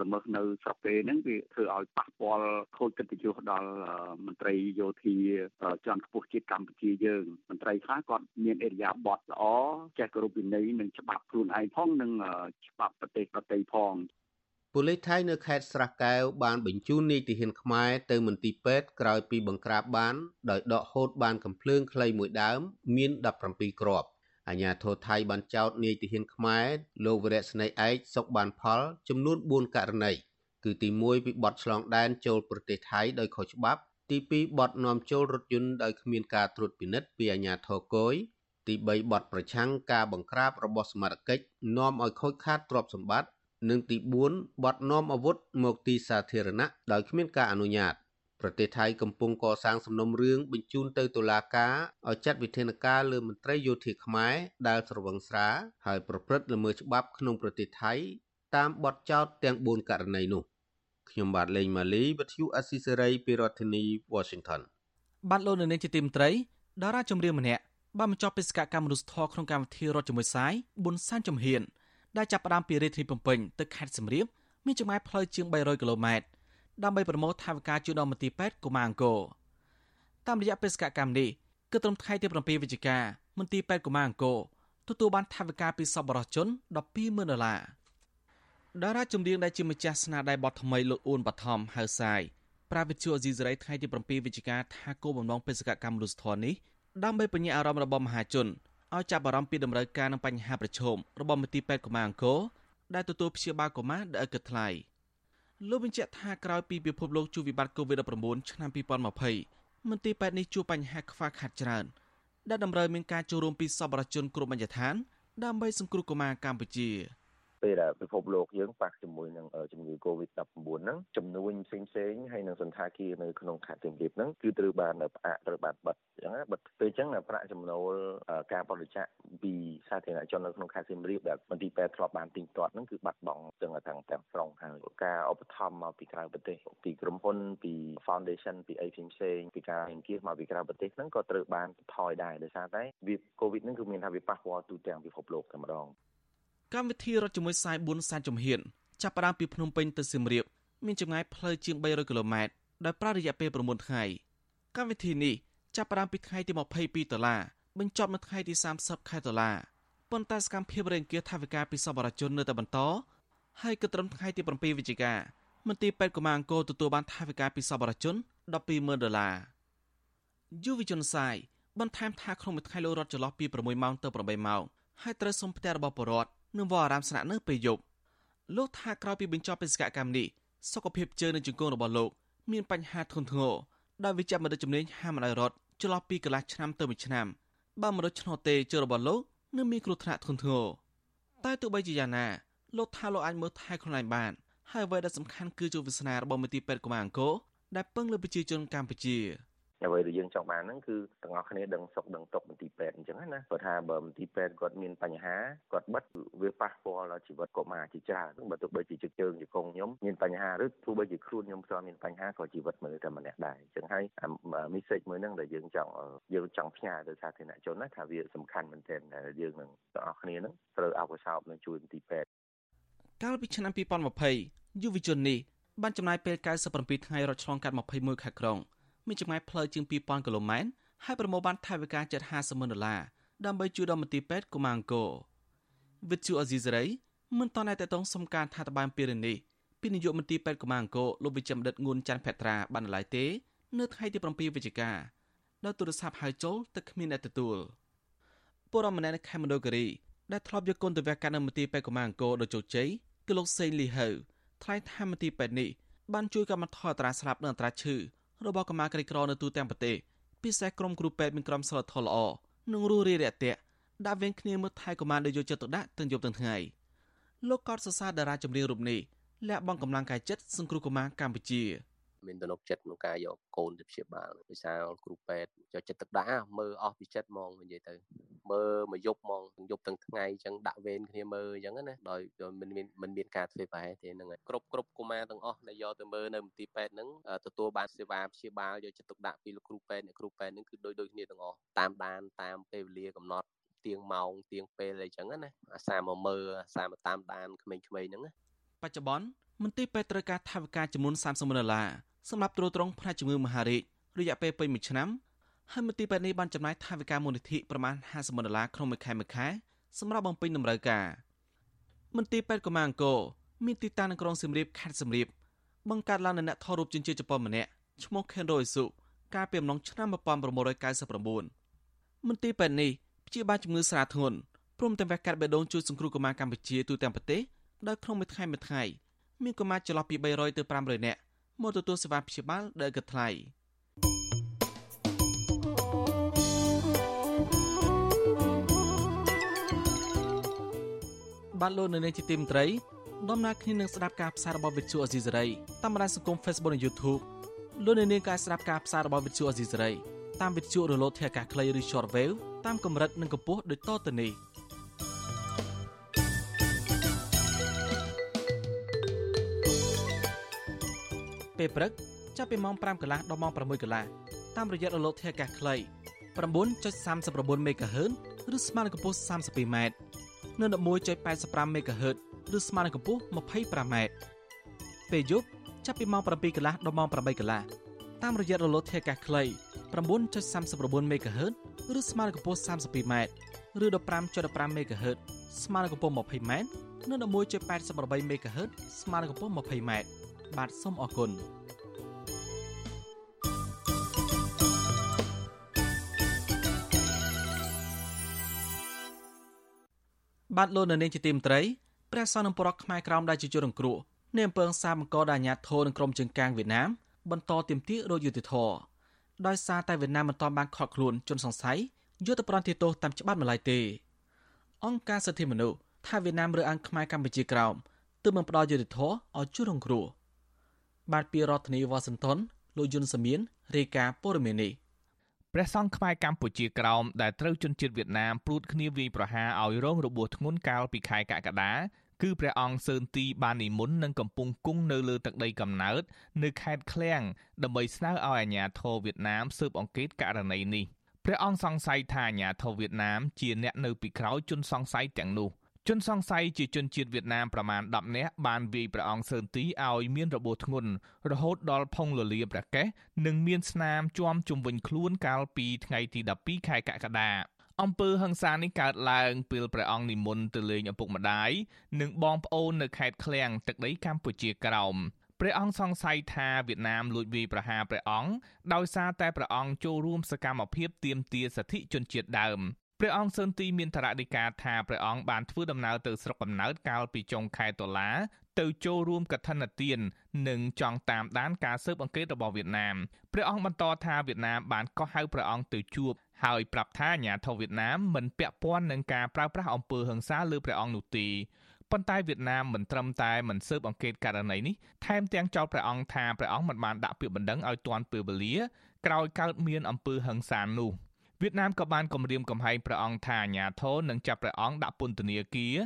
ល្មើសនៅស្រុកគេហ្នឹងវាធ្វើឲ្យប៉ះពាល់ខូចកិត្តិយសដល់មន្ត្រីយោធាជាន់ខ្ពស់ជាតិកម្ពុជាយើងមន្ត្រីខ្លះគាត់មានអរិយាប័ត្រល្អចេះគោរពវិន័យនិងច្បាប់ខ្លួនឯងផងនិងច្បាប់ប្រទេសប្រទេសផង ប៉ូលីសថៃនៅខេត្តស្រះកែវបានបញ្ជូននាយទាហានខ្មែរទៅមន្ទីរពេទ្យក្រោយពីបង្ក្រាបបានដោយដកហូតបានកំភ្លើងខ្លីមួយដើមមាន17គ្រាប់អាញាធរថៃបានចោទនាយទាហានខ្មែរលោកវរៈស្នេហ៍ឯកសុកបានផលចំនួន4ករណីគឺទី1ពីបទឆ្លងដែនចូលប្រទេសថៃដោយខុសច្បាប់ ទី2បទនាំចូលរថយន្តដោយគ្មានការត្រួតពិនិត្យពីអាជ្ញាធរគយទី3បទប្រឆាំងការបង្ក្រាបរបស់សមត្ថកិច្ចនាំឲ្យខូចខាតទ្រព្យសម្បត្តិ និងទី4បទនាំអាវុធមកទីសាធារណៈដោយគ្មានការអនុញ្ញាតប្រទេសថៃកំពុងកសាងសំណុំរឿងបញ្ជូនទៅតុលាការឲ្យចាត់វិធានការលើមន្ត្រីយោធាខ្មែរដែលស្រវឹងស្រាហើយប្រព្រឹត្តល្មើសច្បាប់ក្នុងប្រទេសថៃតាមបទចោទទាំង4ករណីនោះខ្ញុំបាទលេងម៉ាលីវិទ្យុអស៊ីសេរីពីរដ្ឋធានី Washington បាទលោកនៅនាងជាទីមត្រីតារាចម្រៀងម្នាក់បានបញ្ចប់បេសកកម្មមនុស្សធម៌ក្នុងកម្មវិធីរត់ជាមួយសាយប៊ុនសានចំហៀន ដែលចាប់ផ្ដើមពីរាជធានីភ្នំពេញទៅខេត្តសៀមរាបមានចម្ងាយផ្លូវជាង300គីឡូម៉ែត្រដើម្បីប្រមូលថវិកាជួយដល់មន្ទីរពេទ្យកុមារអង្គរតាមរយៈបេសកកម្មនេះគឺត្រឹមថ្ងៃទី7វិច្ឆិកាមន្ទីរពេទ្យកុមារអង្គរទទួលបានថវិកាពីសប្បុរសជន120,000ដុល្លារតារាចម្រៀងដែលជាម្ចាស់ស្នាដៃបទថ្មីលោកអ៊ូនបឋមហៅសាយប្រាវិទ្យាអេស៊ីសរ៉ៃថ្ងៃទី7វិច្ឆិកាថាគោលបំណងបេសកកម្មមនុស្សធម៌នេះដើម្បីបញ្ញាអារម្មណ៍របស់មហាជន ឲ្យចាប់អារម្មណ៍ពីតម្រូវការនិងបញ្ហាប្រឈមរបស់មន្ទីរពេទ្យកុមារអង្គរដែលទទួលព្យាបាលកុមារដែលឥតគិតថ្លៃលោកបញ្ជាក់ថាក្រោយពីពិភពលោកជួបវិបត្តិ COVID-19 ឆ្នាំ2020មន្ទីរពេទ្យនេះជួបបញ្ហាខ្វះខាតច្រើនដែលតម្រូវមានការចូលរួមពីសប្បុរសជនគ្រប់បញ្ញដ្ឋានដើម្បីសង្គ្រោះកុមារកម្ពុជា។ ពេលដែលពិភពលោកយើងប៉ះជាមួយនឹងជំងឺ Covid-19 ហ្នឹងចំនួនផ្សេងផ្សេងហើយនឹងសន្តាគារនៅក្នុងខេត្តសៀមរាបហ្នឹងគឺត្រូវបានផ្អាកត្រូវបានបិទអញ្ចឹងបិទពេលអញ្ចឹងប្រាក់ចំណូលការបរិច្ចាគពីសាធារណជននៅក្នុងខេត្តសៀមរាបដែលមន្ទីរពេទ្យធ្លាប់បានទិញទាត់ហ្នឹងគឺបាត់បង់ទាំងទាំងទាំងស្រុងហើយការឧបត្ថម្ភមកពីក្រៅប្រទេសពីក្រុមហ៊ុនពី foundation ពីអីផ្សេងៗពីការអង្គាសមកពីក្រៅប្រទេសហ្នឹងក៏ត្រូវបានថយដែរដោយសារតែវា Covid ហ្នឹងគឺមានថាវាប៉ះពាល់ទូទាំងពិភពលោកតែម្ដង កម្មវិធីរត់ជាមួយខ្សែ4សែនជំហានចាប់ផ្ដើមពីភ្នំពេញទៅសៀមរាបមានចម្ងាយផ្លូវជាង300គីឡូម៉ែត្រដោយប្រើរយៈពេល9ថ្ងៃកម្មវិធីនេះចាប់ផ្ដើមពីថ្ងៃទី22ដុល្លារបញ្ចប់នៅថ្ងៃទី30ខែតុលាប៉ុន្តែសកម្មភាពរេងគាថាវិការពីសពរជននៅតែបន្តហើយក៏ត្រឹមថ្ងៃទី7វិច្ឆិកាមន្ទីរពេទ្យកុមារអង្គរទទួលបានថាវិការពីសពរជន120,000ដុល្លារយុវជនសាយបន្ថែមថាក្នុងមួយថ្ងៃលោករត់ចន្លោះពី6ម៉ោងទៅ8ម៉ោងហើយត្រូវសុំផ្ទះរបស់ពលរដ្ឋ និងវត្តអារាមស្នាក់នៅពេលយប់លោកថាក្រោយពីបញ្ចប់បេសកកម្មនេះសុខភាពជើងនិងជង្គង់របស់លោកមានបញ្ហាធ្ងន់ធ្ងរដោយវិជ្ជាមនិតជំនាញហាមមិនឲ្យរត់ចន្លោះពីកន្លះឆ្នាំទៅមួយឆ្នាំបើមិនរត់ឆ្នោតទេជើងរបស់លោកនឹងមានគ្រោះថ្នាក់ធ្ងន់ធ្ងរតែទោះបីជាយ៉ាងណាលោកថាលោកអាចមើលថែខ្លួនឯងបានហើយអ្វីដែលសំខាន់គឺជោគវាសនារបស់មន្ទីរពេទ្យកុមារអង្គរដែលពឹងលើប្រជាជនកម្ពុជា អ្វីដែលយើងចង់បានហ្នឹងគឺទាំងអស់គ្នាដឹងសុខដឹងទុកមន្ទីរពេទ្យអញ្ចឹងណាព្រោះថាបើមន្ទីរពេទ្យគាត់មានបញ្ហាគាត់បិទវាប៉ះពាល់ដល់ជីវិតកុមារជាច្រើនបើទោះបីជាជឹកជើងជាកងខ្ញុំមានបញ្ហាឬទោះបីជាខ្លួនខ្ញុំផ្ទាល់មានបញ្ហាក៏ជីវិតមនុស្សតែម្នាក់ដែរអញ្ចឹងហើយមីសេចមួយហ្នឹងដែលយើងចង់យើងចង់ផ្ញើទៅសាធារណជនណាថាវាសំខាន់មែនទែនដែលយើងនឹងទាំងអស់គ្នាហ្នឹងត្រូវអបអរសាទនឹងជួយមន្ទីរពេទ្យកាលពីឆ្នាំ2020យុវជននេះបានចំណាយពេល97ថ្ងៃរត់ឆ្លងកាត់21ខែក្រុង មានចម្ងាយផ្លូវជាង2000គីឡូម៉ែត្រហើយប្រមូលបានថវិកាជិត50ម៉ឺនដុល្លារដើម្បីជួយដល់មន្ទីរពេទ្យកុមារអង្គរវិទ្យុអេស៊ីសរ៉ៃមិនតន់តែតងសំការថាតបានពីរឿងនេះពីនាយកមន្ទីរពេទ្យកុមារអង្គរលោកវិជ្ជមដិតងួនច័ន្ទភត្រាបានឡើយទេ នៅថ្ងៃទី7វិច្ឆិកាដោយទូរស័ព្ទហៅចូលតែគ្មានអ្នកទទួលពលរដ្ឋម្នាក់នៅខេមរគិរីដែលធ្លាប់យកគុណទៅវះកាត់នៅមន្ទីរពេទ្យកុមារអង្គរដោយជោគជ័យគឺលោកសេងលីហៅថ្លែងថាមន្ទីរពេទ្យនេះបានជួយកាត់បន្ថយអត្រាស្លាប់និងអត្រាឈឺ របស់កម្មាក្រីក្រនៅទូទាំងប្រទេសពិសេសក្រុមគ្រូពេទ្យមានក្រុមសិលធម៌ល្អនិងរស់រាយរាក់ទាក់ដាក់វេនគ្នាមើលថែកុមារដែលយកចិត្តទុកដាក់ទាំងយប់ទាំងថ្ងៃលោកកតសរសើរតារាចម្រៀងរូបនេះលះបង់កម្លាំងកាយចិត្តសង្គ្រោះកុមារកម្ពុជា មានទំនុកចិត្តក្នុងការយកកូនទៅព្យាបាលដោយសារគ្រូពេទ្យយកចិត្តទុកដាក់មើលអស់ពីចិត្តហ្មងនិយាយទៅមើលមួយយប់ហ្មងទាំងយប់ទាំងថ្ងៃអញ្ចឹងដាក់វេនគ្នាមើលអញ្ចឹងណាដោយមិនមានមិនមានការធ្វើប្រហែលទេហ្នឹងហើយគ្រប់គ្រប់កុមារទាំងអស់ដែលយកទៅមើលនៅមន្ទីរពេទ្យហ្នឹងទទួលបានសេវាព្យាបាលយកចិត្តទុកដាក់ពីលោកគ្រូពេទ្យអ្នកគ្រូពេទ្យហ្នឹងគឺដូចដូចគ្នាទាំងអស់តាមដានតាមពេលវេលាកំណត់ទៀងម៉ោងទៀងពេលអីចឹងណាអាសាមកមើលអាសាមកតាមដានក្មេងៗហ្នឹងណាបច្ចុប្បន្នមន្ទីរពេទ្យត្រូវការថវិកាចំនួន30ម៉ឺនដុល្លារ សម្រាប់ទ្រទ្រង់ផ្នែកជំងឺមហារីករយៈពេលពេញមួយឆ្នាំហើយមន្ទីរពេទ្យនេះបានចំណាយថវិកាមូលនិធិប្រមាណ50ម៉ឺនដុល្លារក្នុងមួយខែមួយខែសម្រាប់បំពេញតម្រូវការមន្ទីរពេទ្យកុមារអង្គរមានទីតាំងនៅក្រុងសៀមរាបខេត្តសៀមរាបបង្កើតឡើងនៅអ្នកថតរូបជនជាតិជប៉ុនម្នាក់ឈ្មោះ Kenro Isu កាលពីអំឡុងឆ្នាំ1999មន្ទីរពេទ្យនេះព្យាបាលជំងឺស្រាលធ្ងន់ព្រមទាំងវះកាត់បេះដូងជួយសង្គ្រោះកុមារកម្ពុជាទូទាំងប្រទេសដោយក្នុងមួយថ្ងៃមួយថ្ងៃមានកុមារចន្លោះពី300ទៅ500នាក់ មកទទួលសេវាព្យាបាលដែលគិតថ្លៃបានលោកនៅនាងជាទីមត្រីដំណើរគ្នានឹងស្ដាប់ការផ្សាយរបស់វិទ្យុអេស៊ីសេរីតាមបណ្ដាញសង្គម Facebook និង YouTube លោកនៅនាងក៏ស្ដាប់ការផ្សាយរបស់វិទ្យុអេស៊ីសេរីតាមវិទ្យុរលកធាតុអាកាសខ្លីឬ Shortwave តាមកម្រិតនិងកម្ពស់ដូចតទៅនេះ។ ពេលព្រឹកចាប់ពីម៉ោង5កន្លះដល់ម៉ោង6កន្លះតាមរយៈរលកធាតុអាកាសខ្លី9.39 MHz ឬស្មើនឹងកម្ពស់ 32m និង11.85 MHz ឬស្មើនឹងកម្ពស់ 25m ពេលយប់ចាប់ពីម៉ោង7កន្លះដល់ម៉ោង8កន្លះតាមរយៈរលកធាតុអាកាសខ្លី9.39 MHz ឬស្មើនឹងកម្ពស់ 32m ឬ15.15 MHz ស្មើនឹងកម្ពស់ 20m និង11.88 MHz ស្មើនឹងកម្ពស់ 20m បាទសូមអរគុណបាទលោកនៅនាងជាទីមត្រីព្រះសង្ឃនឹងប្រកខ្មែរក្រោមដែលជាជនរងគ្រោះនៅអំពើសាមកកដល់អាញាធរនឹងក្រុមជើងកាងវៀតណាមបន្តទាមទាររយុទ្ធធរដោយសារតែវៀតណាមមិនទាន់បានខកខ្លួនជនសង្ស័យយកទៅប្រន្ទាទោសតាមច្បាប់ម្ល៉េះទេអង្គការសិទ្ធិមនុស្សថាវៀតណាមរើសអើងខ្មែរកម្ពុជាក្រោមទើបមិនផ្ដល់យុត្តិធម៌ឲ្យជនរងគ្រោះ បាទពីរដ្ឋធានីវ៉ាស៊ីនតោនលោកយុនសាមៀនរាយការណ៍ព័ត៌មាននេះព្រះសង្ឃខ្មែរកម្ពុជាក្រោមដែលត្រូវជនជាតិវៀតណាមព្រួតគ្នាវាយប្រហារឲ្យរងរបួសធ្ងន់កាលពីខែកក្កដាគឺព្រះអង្គសឿនទីបាននិមន្តនឹងកំពុងគង់នៅលើទឹកដីកំណើតនៅខេត្តឃ្លៀងដើម្បីស្នើឲ្យអាជ្ញាធរវៀតណាមស៊ើបអង្កេតករណីនេះព្រះអង្គសង្ស័យថាអាជ្ញាធរវៀតណាមជាអ្នកនៅពីក្រោយជនសង្ស័យទាំងនោះ ជនសង្ស័យជាជនជាតិវៀតណាមប្រមាណ10នាក់បានវាយព្រះអង្គសឺនទីឲ្យមានរបួសធ្ងន់រហូតដល់ផុងលលាព្រះកេសនិងមានស្នាមជាំជុំវិញខ្លួនកាលពីថ្ងៃទី12ខែកក្កដាអំពើហិង្សានេះកើតឡើងពេលព្រះអង្គនិមន្តទៅលេងឪពុកម្ដាយនិងបងប្អូននៅខេត្តឃ្លៀងទឹកដីកម្ពុជាក្រោមព្រះអង្គសង្ស័យថាវៀតណាមលួចវាយប្រហារព្រះអង្គដោយសារតែព្រះអង្គចូលរួមសកម្មភាពទាមទារសិទ្ធិជនជាតិដើម ព្រះអង្គសឺនទីមានថ្នាក់ដឹកការថាព្រះអង្គបានធ្វើដំណើរទៅស្រុកកំណើតកាលពីចុងខែតុលាទៅចូលរួមកឋិនទាននិងចង់តាមដានការស៊ើបអង្កេតរបស់វៀតណាមព្រះអង្គបន្តថាវៀតណាមបានកោះហៅព្រះអង្គទៅជួបហើយប្រាប់ថាអាញាធិបតេយ្យវៀតណាមមិនពាក់ព័ន្ធនឹងការប្រើប្រាស់អំពើហិង្សាលើព្រះអង្គនោះទេប៉ុន្តែវៀតណាមមិនត្រឹមតែមិនស៊ើបអង្កេតករណីនេះថែមទាំងចោទព្រះអង្គថាព្រះអង្គមិនបានដាក់ពាក្យបណ្ដឹងឲ្យទាន់ពេលវេលាក្រោយកើតមានអំពើហិង្សានោះ វៀតណាមក៏បានគម្រាមកំហែងព្រះអង្គថាអាញាធរនឹងចាប់ព្រះអង្គដាក់ពន្ធនាគារ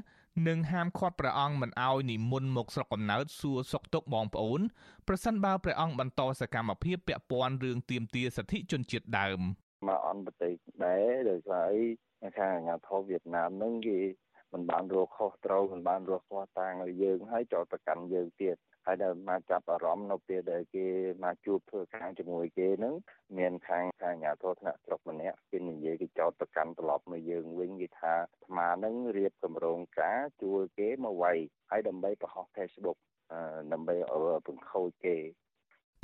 និងហាមឃាត់ព្រះអង្គមិនឲ្យនិមន្តមកស្រុកកំណើតសួរសុខទុក្ខបងប្អូនប្រសិនបើព្រះអង្គបន្តសកម្មភាពពាក់ព័ន្ធរឿងទាមទារសិទ្ធិជនជាតិដើមមកអន្តរជាតិដែរដោយសារអីខាងអាញាធរវៀតណាមនឹងគេមិនបានរកខុសត្រូវមិនបានរកខុសតាងឲ្យយើងហើយចោតប្រកាន់យើងទៀតហើយដែលមកចាប់អារម្មណ៍នៅពេលដែលគេមកជួបធ្វើការជាមួយគេនឹងមានខាងខាងអាជ្ញាធរថ្នាក់ស្រុកម្នាក់គេនិយាយគេចោតប្រកាន់ត្រឡប់មកយើងវិញគេថាអាត្មានឹងរៀបកម្រងការជួលគេមកវាយហើយដើម្បីបង្ហោះ Facebook ដើម្បីឲ្យបង្ខូចគេ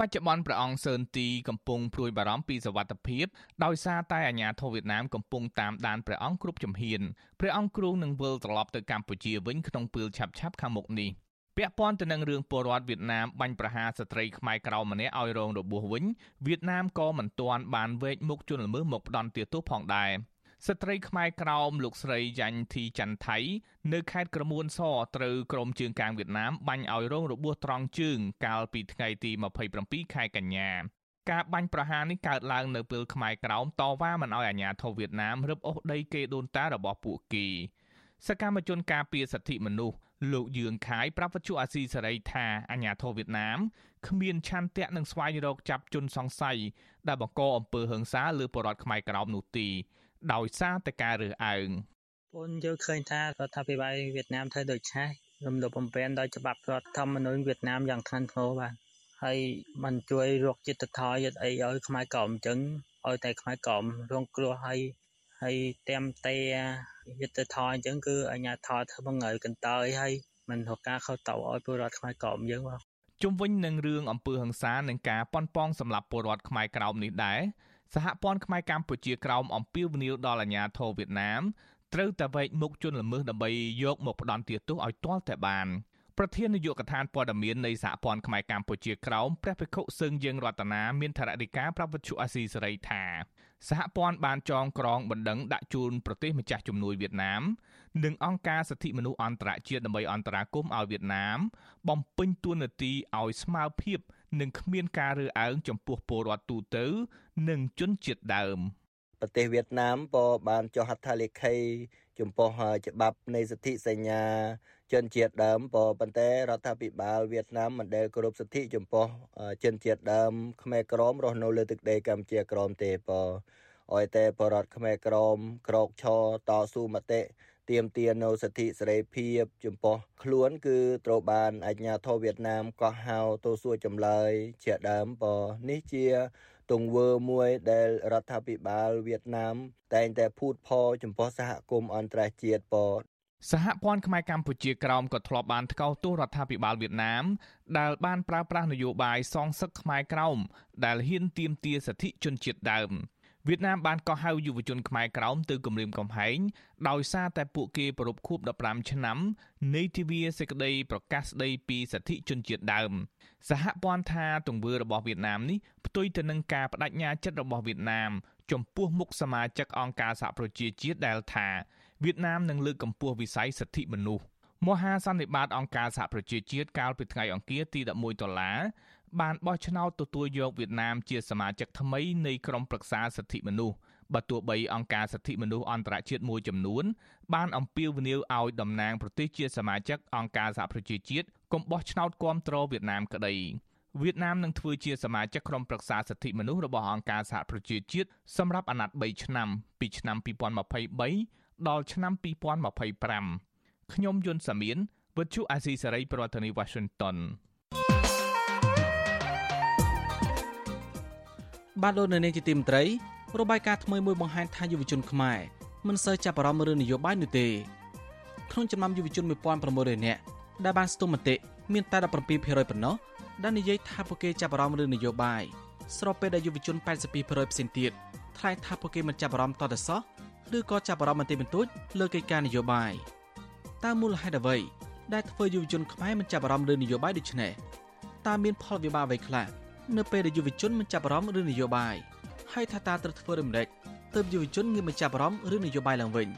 បច្ចុប្បន្នព្រះអង្គសឺនទីកំពុងព្រួយបារម្ភពីសវត្ថិភាពដោយសារតែអាញាធរវៀតណាមកំពុងតាមដានព្រះអង្គគ្រប់ជំហានព្រះអង្គគ្រោងនឹងវិលត្រឡប់ទៅកម្ពុជាវិញក្នុងពេលឆាប់ៗខាងមុខនេះ ពាក់ព័ន្ធទៅនឹងរឿងពលរដ្ឋវៀតណាមបាញ់ប្រហារស្ត្រីខ្មែរក្រៅម្នាក់ឲ្យរងរបួសវិញវៀតណាមក៏មិនទាន់បានវែកមុខជនល្មើសមកផ្ដន់ទោសផងដែរស្ត្រីខ្មែរក្រោមលោកស្រីយ៉ាញ់ធីច័ន្ទថៃនៅខេត្តក្រមួនសត្រូវក្រុមជើងកាងវៀតណាមបាញ់ឲ្យរងរបួសត្រង់ជើងកាលពីថ្ងៃទី27ខែកញ្ញាការបាញ់ប្រហារនេះកើតឡើងនៅពេលខ្មែរក្រោមតវ៉ាមិនឲ្យអាជ្ញាធរវៀតណាមរឹបអូសដីគេដូនតារបស់ពួកគេសកម្មជនការពារសិទ្ធិមនុស្ស លោកយឿងខាយប្រាប់វិទ្យុអាស៊ីសេរីថាអាញាធរវៀតណាមគ្មានឆន្ទៈនឹងស្វែងរកចាប់ជនសង្ស័យដែលបង្កអំពើហិង្សាលើប្រជាពលរដ្ឋខ្មែរក្រោមនោះទេដោយសារតែការរើសអើងពលយើងឃើញថារដ្ឋាភិបាលវៀតណាមធ្វើដូចឆេះរំលោភបំពានដោយច្បាប់រដ្ឋធម្មនុញ្ញវៀតណាមយ៉ាងធ្ងន់ធ្ងរបាទហើយมันជួយរកចិត្តធម៌យត់អីឲ្យខ្មែរក្រមអញ្ចឹងឲ្យតែខ្មែរក្រមរងគ្រោះហើយ ហើយต็มតែយុទ្ធធរអញ្ចឹងគឺអាញាធរធ្វើងើយកន្តើយហើយមិនរកការខុសត្រូវឲ្យពលរដ្ឋខ្មែរក្រមយើងបាទជុំវិញនឹងរឿងអំពើហិង្សានិងការប៉ុនប៉ងសម្រាប់ពលរដ្ឋខ្មែរក្រមនេះដែរសហព័ន្ធខ្មែរកម្ពុជាក្រោមអំពាវនាវដល់អាជ្ញាធរវៀតណាមត្រូវតែវែកមុខជនល្មើសដើម្បីយកមកផ្ដន់ទោសឲ្យទាល់តែបានប្រធាននាយកដ្ឋានព័ត៌មាននៃសហព័ន្ធខ្មែរកម្ពុជាក្រោមព្រះភិក្ខុសឹងយើងរតនាមានថរណិកាប្រពន្ធអាស៊ីសេរីថា សហព័ន្ធបានចងក្រងបណ្ដឹងដាក់ជូនប្រទេសម្ចាស់ជំនួយវៀតណាម និងអង្គការសិទ្ធិមនុស្សអន្តរជាតិដើម្បីអន្តរាគមន៍ឲ្យវៀតណាម បំពេញតួនាទីឲ្យស្មើភាព និងគ្មានការរើសអើងចំពោះពលរដ្ឋទូទៅ និងជនជាតិដើមប្រទេសវៀតណាមក៏បានចុះហត្ថលេខី ចំពោះច្បាប់នៃសិទ្ធិសញ្ញា ជនជាតិដើមប៉ុន្តែរដ្ឋាភិបាលវៀតណាមមិនដែលគោរពសិទ្ធិចំពោះជនជាតិដើមខ្មែរក្រមរស់នៅលើទឹកដីកម្ពុជាក្រមទេពឲ្យតែបរដ្ឋខ្មែរក្រមក្រោកឈរតស៊ូមតិទាមទារនៅសិទ្ធិសេរីភាពចំពោះខ្លួនគឺត្រូវបានអាជ្ញាធរវៀតណាមកោះហៅទៅសួរចម្លើយជាដើមបនេះជាទង្វើមួយដែលរដ្ឋាភិបាលវៀតណាមតែងតែភូតផលចំពោះសហគមន៍អន្តរជាតិប សហព័ន្ធខ្មែរកម្ពុជាក្រោមក៏ធ្លាប់បានថ្កោលទោសរដ្ឋាភិបាលវៀតណាមដែលបានប្រើប្រាស់នយោបាយសងសឹកខ្មែរក្រោមដែលហ៊ានទាមទារសិទ្ធិជនជាតិដើមវៀតណាមបានកោះហៅយុវជនខ្មែរក្រោមទៅគម្រាមកំហែងដោយសារតែពួកគេប្រពខួប15ឆ្នាំនៃទិវាសេចក្តីប្រកាសស្តីពីសិទ្ធិជនជាតិដើម សហព័ន្ធថាទង្វើរបស់វៀតណាមនេះផ្ទុយទៅនឹងការបដិញ្ញាចិត្តរបស់វៀតណាមចំពោះមុខសមាជិកអង្គការសហប្រជាជាតិដែលថា វៀតណាមនឹងលើកកម្ពស់វិស័យសិទ្ធិមនុស្សមហាសន្និបាតអង្គការសហប្រជាជាតិកាលពីថ្ងៃអង្គារទី11ដុល្លារបានបោះឆ្នោតទទួលយកវៀតណាមជាសមាជិកថ្មីនៃក្រុមប្រឹក្សាសិទ្ធិមនុស្សបើទោះបីអង្គការសិទ្ធិមនុស្សអន្តរជាតិមួយចំនួន បានអំពាវនាវឲ្យតំណាងប្រទេសជាសមាជិកអង្គការសហប្រជាជាតិកុំបោះឆ្នោតគាំទ្រវៀតណាមក្តីវៀតណាមនឹងធ្វើជាសមាជិកក្រុមប្រឹក្សាសិទ្ធិមនុស្សរបស់អង្គការសហប្រជាជាតិសម្រាប់អាណត្តិ3ឆ្នាំពីឆ្នាំ2023 ដល់ឆ្នាំ2025ខ្ញុំយុនសាមៀនវិទ្យុអាស៊ីសេរីប្រធានាធិបតី Washington បាទលោកនៅនាងជាទីមត្រីរបាយការណ៍ថ្មីមួយបង្ហាញថាយុវជនខ្មែរមិនសូវចាប់អារម្មណ៍រឿងនយោបាយនោះទេក្នុងចំណោមយុវជន1600នាក់ដែលបានស្ទុះមតិមានតែ17%ប៉ុណ្ណោះដែលនិយាយថាពួកគេចាប់អារម្មណ៍រឿងនយោបាយស្របពេលដែលយុវជន82%ផ្សេងទៀតថ្លែងថាពួកគេមិនចាប់អារម្មណ៍តទៅសោះ ឬក៏ចាប់អារម្មណ៍បន្តិចបន្តួចលើកិច្ចការនយោបាយតើមូលហេតុអ្វីដែលធ្វើយុវជនខ្មែរមិនចាប់អារម្មណ៍រឿងនយោបាយដូចនេះតើមានផលវិបាកអ្វីខ្លះនៅពេលដែលយុវជនមិនចាប់អារម្មណ៍រឿងនយោបាយហើយថាតើត្រូវធ្វើដូចម្តេចទើបយុវជនងាកមកចាប់អារម្មណ៍រឿងនយោបាយឡើងវិញ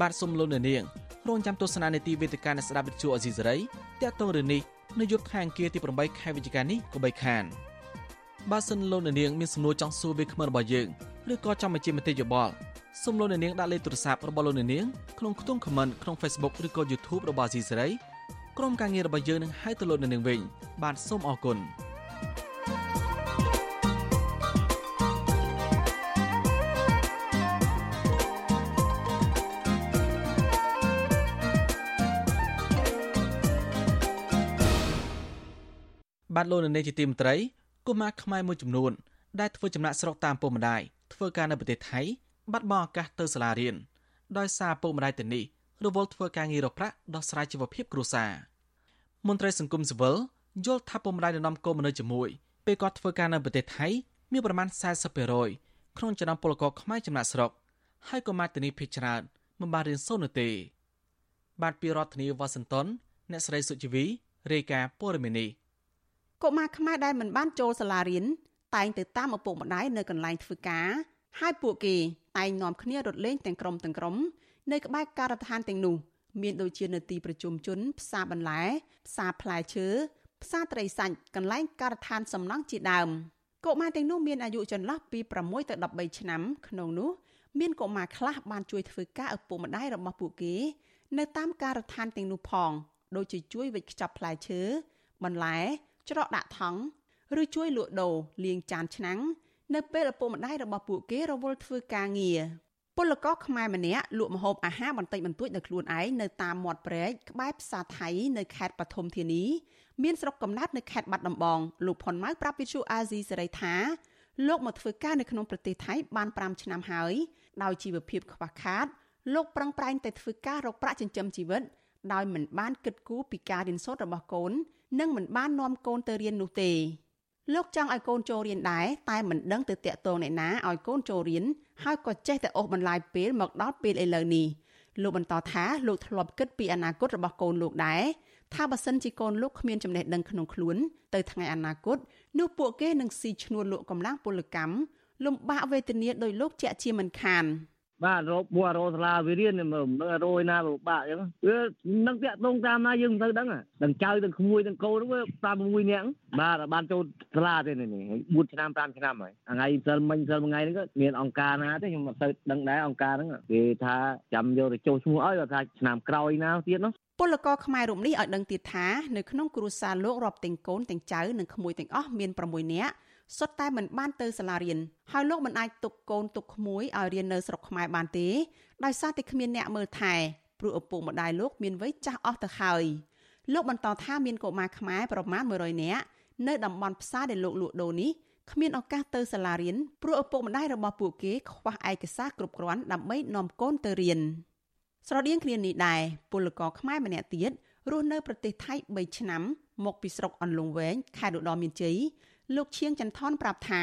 បាទសូមលោកអ្នកនាងរងចាំទស្សនានាទីវេទិកានៃស្ដាប់វិទ្យុអេស៊ីសេរីតាក់ទងរឿងនេះនៅយប់ខែអង្គារទី8ខែវិច្ឆិកានេះក៏បីខានបើសិនលោកអ្នកនាងមានសំណួរចង់សួរវាគ្មិនរបស់យើងឬក៏ចង់បញ្ជាមតិយោបល់ សូមលោកអ្នកនាងដាក់លេខទូរស័ព្ទរបស់លោកអ្នកនាងក្នុងខ្ទង់ comment ក្នុង Facebook ឬក៏ YouTube របស់អេស៊ីសេរីក្រុមការងាររបស់យើងនឹងហៅទៅលោកអ្នកនាងវិញបាទសូមអរគុណបាទលោកនៅនេះជាទីមត្រីកុមារខ្មែរមួយចំនួនដែលធ្វើចំណាក់ស្រុកតាមពុកម្ដាយធ្វើការនៅប្រទេសថៃ បាត់បង់ឱកាសទៅសាលារៀនដោយសារពុកម្ដាយទៅនេះរវល់ធ្វើការងាររកប្រាក់ដោះស្រាយជីវភាពគ្រួសារមន្ត្រីសង្គមស៊ីវិលយល់ថាពុកម្ដាយនឹងនាំកូនមកនៅជាមួយពេលគាត់ធ្វើការនៅប្រទេសថៃមានប្រមាណ40%ក្នុងចំណោមពលករខ្មែរចំណាក់ស្រុកហើយកុមារទៅនេះភ័យច្រើនមិនបានរៀនសូត្រនោះទេ បាទពីរដ្ឋធានីវ៉ាស៊ីនតោនអ្នកស្រីសុជីវីរាយការណ៍ព័ត៌មាននេះកុមារខ្មែរដែលមិនបានចូលសាលារៀនតែងទៅតាមឪពុកម្ដាយនៅកន្លែងធ្វើការហើយពួកគេ តែងនាំគ្នារត់លេងទាំងក្រុមទាំងក្រុមនៅក្បែរការដ្ឋានទាំងនោះមានដូចជានៅទីប្រជុំជន ផ្សារបន្លែ ផ្សារផ្លែឈើផ្សារត្រីសាច់កន្លែងការដ្ឋានសំណង់ជាដើមកុមារទាំងនោះមានអាយុចន្លោះពី6ទៅ13ឆ្នាំក្នុងនោះមានកុមារខ្លះបានជួយធ្វើការឪពុកម្ដាយរបស់ពួកគេនៅតាមការដ្ឋានទាំងនោះផង ដូចជាជួយវេចខ្ចប់ផ្លែឈើបន្លែច្រកដាក់ថង់ឬជួយលក់ដូរលាងចានឆ្នាំង នៅពេលឪពុកម្ដាយរបស់ពួកគេរវល់ធ្វើការងារពលករខ្មែរម្នាក់លក់ម្ហូបអាហារបន្តិចបន្តួចនៅខ្លួនឯងនៅតាមមាត់ព្រែកក្បែរផ្សារថៃនៅខេត្តបឋមធានីមានស្រុកកំណើតនៅខេត្តបាត់ដំបងលោកផុនម៉ៅប្រាប់វិទ្យុអាស៊ីសេរីថាលោកមកធ្វើការនៅក្នុងប្រទេសថៃបាន5ឆ្នាំហើយដោយជីវភាពខ្វះខាតលោកប្រឹងប្រែងតែធ្វើការរកប្រាក់ចិញ្ចឹមជីវិតដោយមិនបានគិតគូរពីការរៀនសូត្ររបស់កូន និងមិនបាននាំកូនទៅរៀននោះទេ លោកចង់ឲ្យកូនចូលរៀនដែរតែមិនដឹងទៅតាក់ទងអ្នកណាឲ្យកូនចូលរៀនហើយក៏ចេះតែអូសបន្លាយពេលមកដល់ពេលឥឡូវនេះលោកបន្តថាលោកធ្លាប់គិតពីអនាគតរបស់កូនលោកដែរថាបើសិនជាកូនលោកគ្មានចំណេះដឹងក្នុងខ្លួនទៅថ្ងៃអនាគតនោះពួកគេនឹងស៊ីឈ្នួលលក់កម្លាំងពលកម្មលំបាកវេទនាដោយលោកជាក់ជាមិនខាន។ បាទរោបួររោសាលាវិរៀនមិនដឹងរោយណាពិបាកអញ្ចឹងវានឹងតាក់ទងតាមណាយើងមិនទៅដឹងទាំងចៅទាំងក្មួយទាំងកូនវា56នាក់បាទបានចូលសាលាទេនេះ4ឆ្នាំ5ឆ្នាំហើយថ្ងៃសិលមិញសិលមួយថ្ងៃហ្នឹងក៏មានអង្គការណាទេខ្ញុំមិនទៅដឹងដែរអង្គការហ្នឹងគេថាចាំយកទៅចុះឈ្មោះឲ្យគាត់ថាឆ្នាំក្រោយណាទៀតនោះពលករខ្មែររូបនេះឲ្យដឹងទៀតថានៅក្នុងគ្រួសារលោករាប់ទាំងកូនទាំងចៅនិងក្មួយទាំងអស់មាន6នាក់ សុទ្ធតែមិនបានទៅសាលារៀនហើយលោកមិនអាចទុកកូនទុកក្មួយឲ្យរៀននៅស្រុកខ្មែរបានទេដោយសារតែគ្មានអ្នកមើលថែព្រោះឪពុកម្ដាយលោកមានវ័យចាស់អស់ទៅហើយលោកបន្តថាមានកុមារខ្មែរប្រមាណ100នាក់នៅតំបន់ផ្សារដែលលោកលក់ដូរនេះគ្មានឱកាសទៅសាលារៀនព្រោះឪពុកម្ដាយរបស់ពួកគេខ្វះឯកសារគ្រប់គ្រាន់ដើម្បីនាំកូនទៅរៀនស្រដៀងគ្នានេះដែរពលករខ្មែរម្នាក់ទៀតរស់នៅប្រទេសថៃ3ឆ្នាំមកពីស្រុកអន្លង់វែងខេត្តឧត្តរមានជ័យ លោកឈៀងចន្ទថនប្រាប់ថា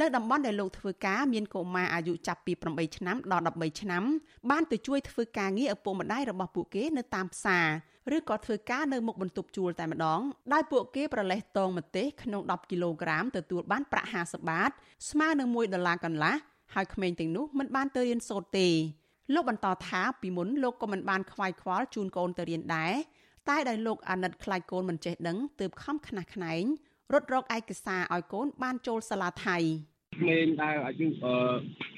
នៅតំបន់ដែលលោកធ្វើការមានកុមារអាយុចាប់ពី8ឆ្នាំដល់13ឆ្នាំបានទៅជួយធ្វើការងារឪពុកម្ដាយរបស់ពួកគេនៅតាមផ្សារឬក៏ធ្វើការនៅមុខបន្ទប់ជួលតែម្ដងដោយពួកគេប្រលេះតងម្ទេសក្នុង10គីឡូក្រាមទទួលបានប្រាក់50បាត ស្មើនឹង1ដុល្លារកន្លះហើយក្មេងទាំងនោះមិនបានទៅរៀនសូត្រទេលោកបន្តថាពីមុនលោកក៏មិនបានខ្វាយខ្វល់ជូនកូនទៅរៀនដែរតែដោយលោកអាណិតខ្លាចកូនមិនចេះដឹងទើបខំខ្នះខ្នែង រត់រកឯកសារឲ្យកូនបានចូលសាលាថៃបក្មេងដែលអាយុអឺ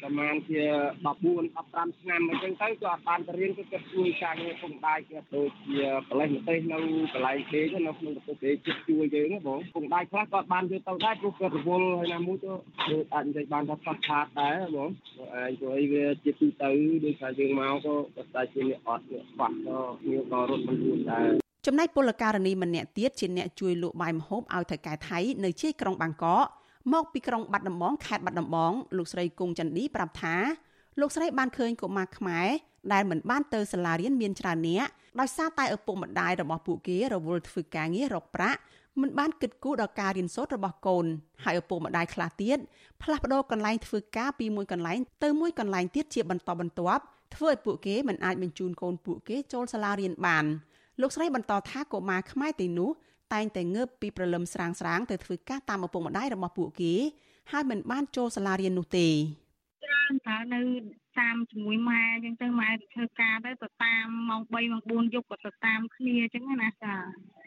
ប្រហែលជា14 15ឆ្នាំអញ្ចឹងទៅក៏អត់បានទៅរៀនគឺគាត់ជួយការងារពុកម្ដាយគាត់ដូចជាបលេសម្ទេសនៅកន្លែងពេកនៅក្នុងប្រទេសពេកជួយយើងណាបងពុកម្ដាយខ្លះក៏បានយកទៅដែរព្រោះគាត់រវល់ហើយណាមួយទៅដូចអាចនិយាយបានថាខ្វះខាតដែរបងឯងព្រោះអីវាជាទូទៅដូចថាយើងមកក៏តែជាអ្នកអត់អ្នកខ្វះក៏មានក៏រត់មិនរួចដែរ ចំណែកពលករនីម្នាក់ទៀតជាអ្នកជួយលក់បាយម្ហូបឲ្យថៅកែថៃនៅជាយក្រុងបាងកកមកពីក្រុងបាត់ដំបងខេត្តបាត់ដំបងលោកស្រីគង់ចន្ទឌីប្រាប់ថាលោកស្រីបានឃើញកុមារខ្មែរដែលមិនបានទៅសាលារៀនមានច្រើនអ្នកដោយសារតែឪពុកម្ដាយរបស់ពួកគេរវល់ធ្វើការងាររកប្រាក់មិនបានគិតគូរដល់ការរៀនសូត្ររបស់កូនហើយឪពុកម្ដាយខ្លះទៀតផ្លាស់ប្ដូរកន្លែងធ្វើការពីមួយកន្លែងទៅមួយកន្លែងទៀតជាបន្តបន្ទាប់ធ្វើឲ្យពួកគេមិនអាចបញ្ជូនកូនពួកគេចូលសាលារៀនបាន លោកស្រីបន្តថាកុមារខ្មែរទីនោះតែងតែងើបពីព្រលឹមស្រាងស្រាងទៅធ្វើការតាមឪពុកម្ដាយរបស់ពួកគេហើយមិនបានចូលសាលារៀននោះទេច្រើនតែនៅតាមជាមួយម៉ែអញ្ចឹងទៅម៉ែទៅធ្វើការទៅទៅតាមម៉ោង3ម៉ោង4យប់ក៏ទៅតាមគ្នាអញ្ចឹងណាចា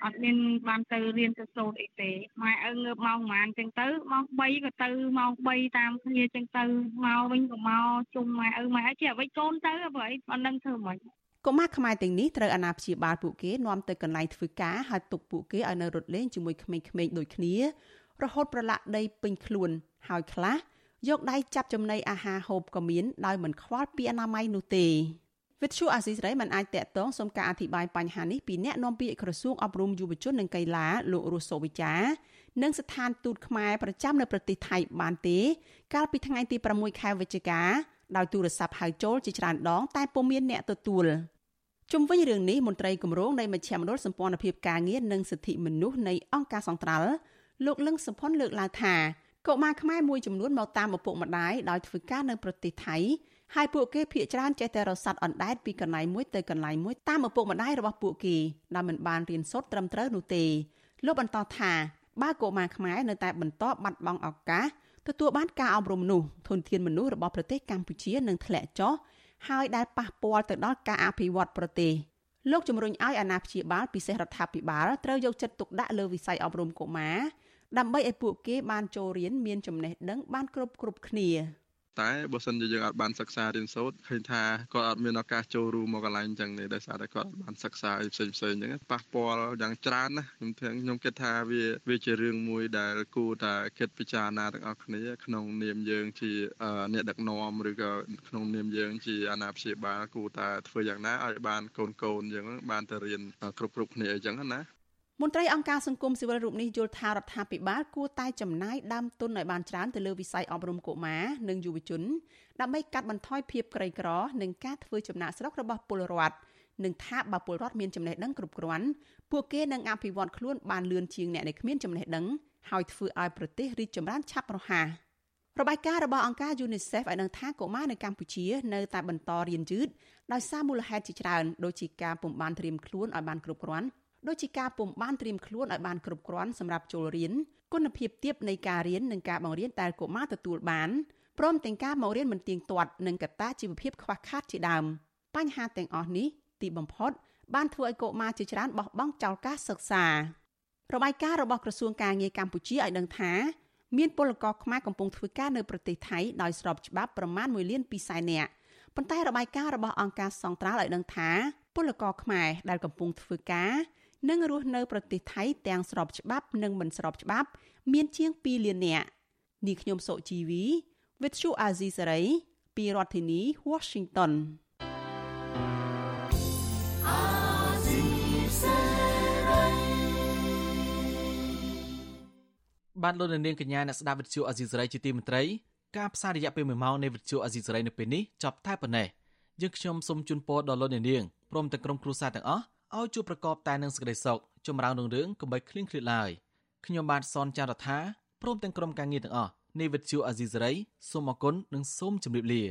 អត់មានបានទៅរៀនទៅសូត្រអីទេម៉ែឪងើបម៉ោងប្រហែលអញ្ចឹងទៅម៉ោង3ក៏ទៅម៉ោង3តាមគ្នាអញ្ចឹងទៅមកវិញក៏មកជុំម៉ែឪម៉ែឪជាអ្វីកូនទៅបើអីអត់ដឹងធ្វើម៉េច កុមារខ្មែរទាំងនេះត្រូវអាណាព្យាបាលពួកគេនាំទៅកន្លែងធ្វើការហើយទុកពួកគេឲ្យនៅរត់លេងជាមួយក្មេងៗដូចគ្នារហូតប្រឡាក់ដីពេញខ្លួនហើយខ្លះយកដៃចាប់ចំណីអាហារហូបក៏មានដោយមិនខ្វល់ពីអនាម័យនោះទេវិទ្យុអាស៊ីសេរីមិនអាចតាក់ទងសុំការអធិប្បាយបញ្ហានេះពីអ្នកនាំពាក្យក្រសួងអប់រំយុវជននិងកីឡាលោករស់សូវិចានិងស្ថានទូតខ្មែរប្រចាំនៅប្រទេសថៃបានទេ កាលពីថ្ងៃទី6ខែវិច្ឆិកាដោយទូរស័ព្ទហៅចូលជាច្រើនដង តែពុំមានអ្នកទទួល ជុំវិញរឿងនេះមន្ត្រីគម្រោងនៃមជ្ឈមណ្ឌលសម្ព័ន្ធភាពការងារនិងសិទ្ធិមនុស្សនៃអង្គការសង្ត្រាល់លោកលឹងសុផុនលើកឡើងថាកុមារខ្មែរមួយចំនួនមកតាមឪពុកម្ដាយដោយធ្វើការនៅប្រទេសថៃហើយពួកគេភ័យច្រើនចេះតែរស័តអណ្ដែតពីកន្លែងមួយទៅកន្លែងមួយតាមឪពុកម្ដាយរបស់ពួកគេដែលមិនបានរៀនសូត្រត្រឹមត្រូវនោះទេលោកបន្តថាបើកុមារខ្មែរនៅតែបន្តបាត់បង់ឱកាសទទួលបានការអប់រំនោះធនធានមនុស្សរបស់ប្រទេសកម្ពុជានឹងធ្លាក់ចុះ ហើយដែលប៉ះពាល់ទៅដល់ការអភិវឌ្ឍប្រទេសលោកជំរុញឲ្យអាណាព្យាបាលពិសេសរដ្ឋាភិបាលត្រូវយកចិត្តទុកដាក់លើវិស័យអប់រំកុមារដើម្បីឲ្យពួកគេបានចូលរៀនមានចំណេះដឹងបានគ្រប់គ្រប់គ្នា តែបើសិនជាយើងអត់បានសិក្សារៀនសូត្រឃើញថាគាត់អត់មានឱកាសចូលរួមមកកន្លែងអញ្ចឹងទេដោយសារតែគាត់អត់បានសិក្សាអីផ្សេងផ្សេងអញ្ចឹងប៉ះពាល់យ៉ាងច្រើនណាខ្ញុំថាខ្ញុំគិតថាវាវាជារឿងមួយដែលគួរតែគិតពិចារណាទាំងអស់គ្នាក្នុងនាមយើងជាអ្នកដឹកនាំឬក៏ក្នុងនាមយើងជាអាណាព្យាបាលគួរតែធ្វើយ៉ាងណាឲ្យបានកូនកូនអញ្ចឹងបានទៅរៀនគ្រប់គ្រប់គ្នាអញ្ចឹងណា មន្ត្រីអង្គការសង្គមស៊ីវិលរូបនេះយល់ថារដ្ឋាភិបាលគួរតែចំណាយដើមទុនឲ្យបានច្រើនទៅលើវិស័យអប់រំកុមារនិងយុវជនដើម្បីកាត់បន្ថយភាពក្រីក្រនិងការធ្វើចំណាកស្រុករបស់ពលរដ្ឋនិងថាបើពលរដ្ឋមានចំណេះដឹងគ្រប់គ្រាន់ពួកគេនឹងអភិវឌ្ឍខ្លួនបានលឿនជាងអ្នកដែលគ្មានចំណេះដឹងហើយធ្វើឲ្យប្រទេសរីកចម្រើនឆាប់រហ័សរបាយការណ៍របស់អង្គការ UNICEF ឲ្យដឹងថាកុមារនៅកម្ពុជានៅតែបន្តរៀនយឺតដោយសារមូលហេតុជាច្រើនដូចជាការពុំបានត្រៀមខ្លួនឲ្យបានគ្រប់គ្រាន់ ដូចជាការពុំបានត្រៀមខ្លួនឲ្យបានគ្រប់គ្រាន់សម្រាប់ចូលរៀនគុណភាពទាបនៃការរៀននិងការបង្រៀនដែលកុមារទទួលបានព្រមទាំងការមករៀនមិនទៀងទាត់និងកត្តាជីវភាពខ្វះខាតជាដើមបញ្ហាទាំងអស់នេះទីបំផុត បានធ្វើឲ្យកុមារជាច្រើនបោះបង់ចោលការសិក្សារបាយការណ៍របស់ក្រសួងការងារកម្ពុជាឲ្យដឹងថាមានពលករខ្មែរកំពុងធ្វើការនៅប្រទេសថៃដោយស្របច្បាប់ប្រមាណ1លាន2សែននាក់ប៉ុន្តែរបាយការណ៍របស់អង្គការសង្ត្រាល់ឲ្យដឹងថាពលករខ្មែរដែលកំពុងធ្វើការ និងរស់នៅប្រទេសថៃទាំងស្របច្បាប់និងមិនស្របច្បាប់ មានជាង2លាននាក់នេះខ្ញុំសុជីវី With Chu Azizi Saray ពីរដ្ឋធានី Washington បានលោកនាងកញ្ញាអ្នកស្ដាប់វិទ្យុអេស៊ីសរ៉ៃជាទីមេត្រីការផ្សាយរយៈពេល1ម៉ោងនៃវិទ្យុអេស៊ីសរ៉ៃនៅពេលនេះចប់តែប៉ុណ្ណេះយើងខ្ញុំសូមជូនពរដល់លោកនាងព្រមទាំងក្រុមគ្រួសារទាំងអស់ ឲ្យជួបប្រកបតែនឹងសេចក្តីសុខចម្រើនរុងរឿងកុំបីឃ្លៀងឃ្លាតឡើយខ្ញុំបាទសនចាររថាព្រមទាំងក្រុមការងារទាំងអស់នៃវិទ្យុអាស៊ីសេរីសូមអគុណនិងសូមជម្រាបលា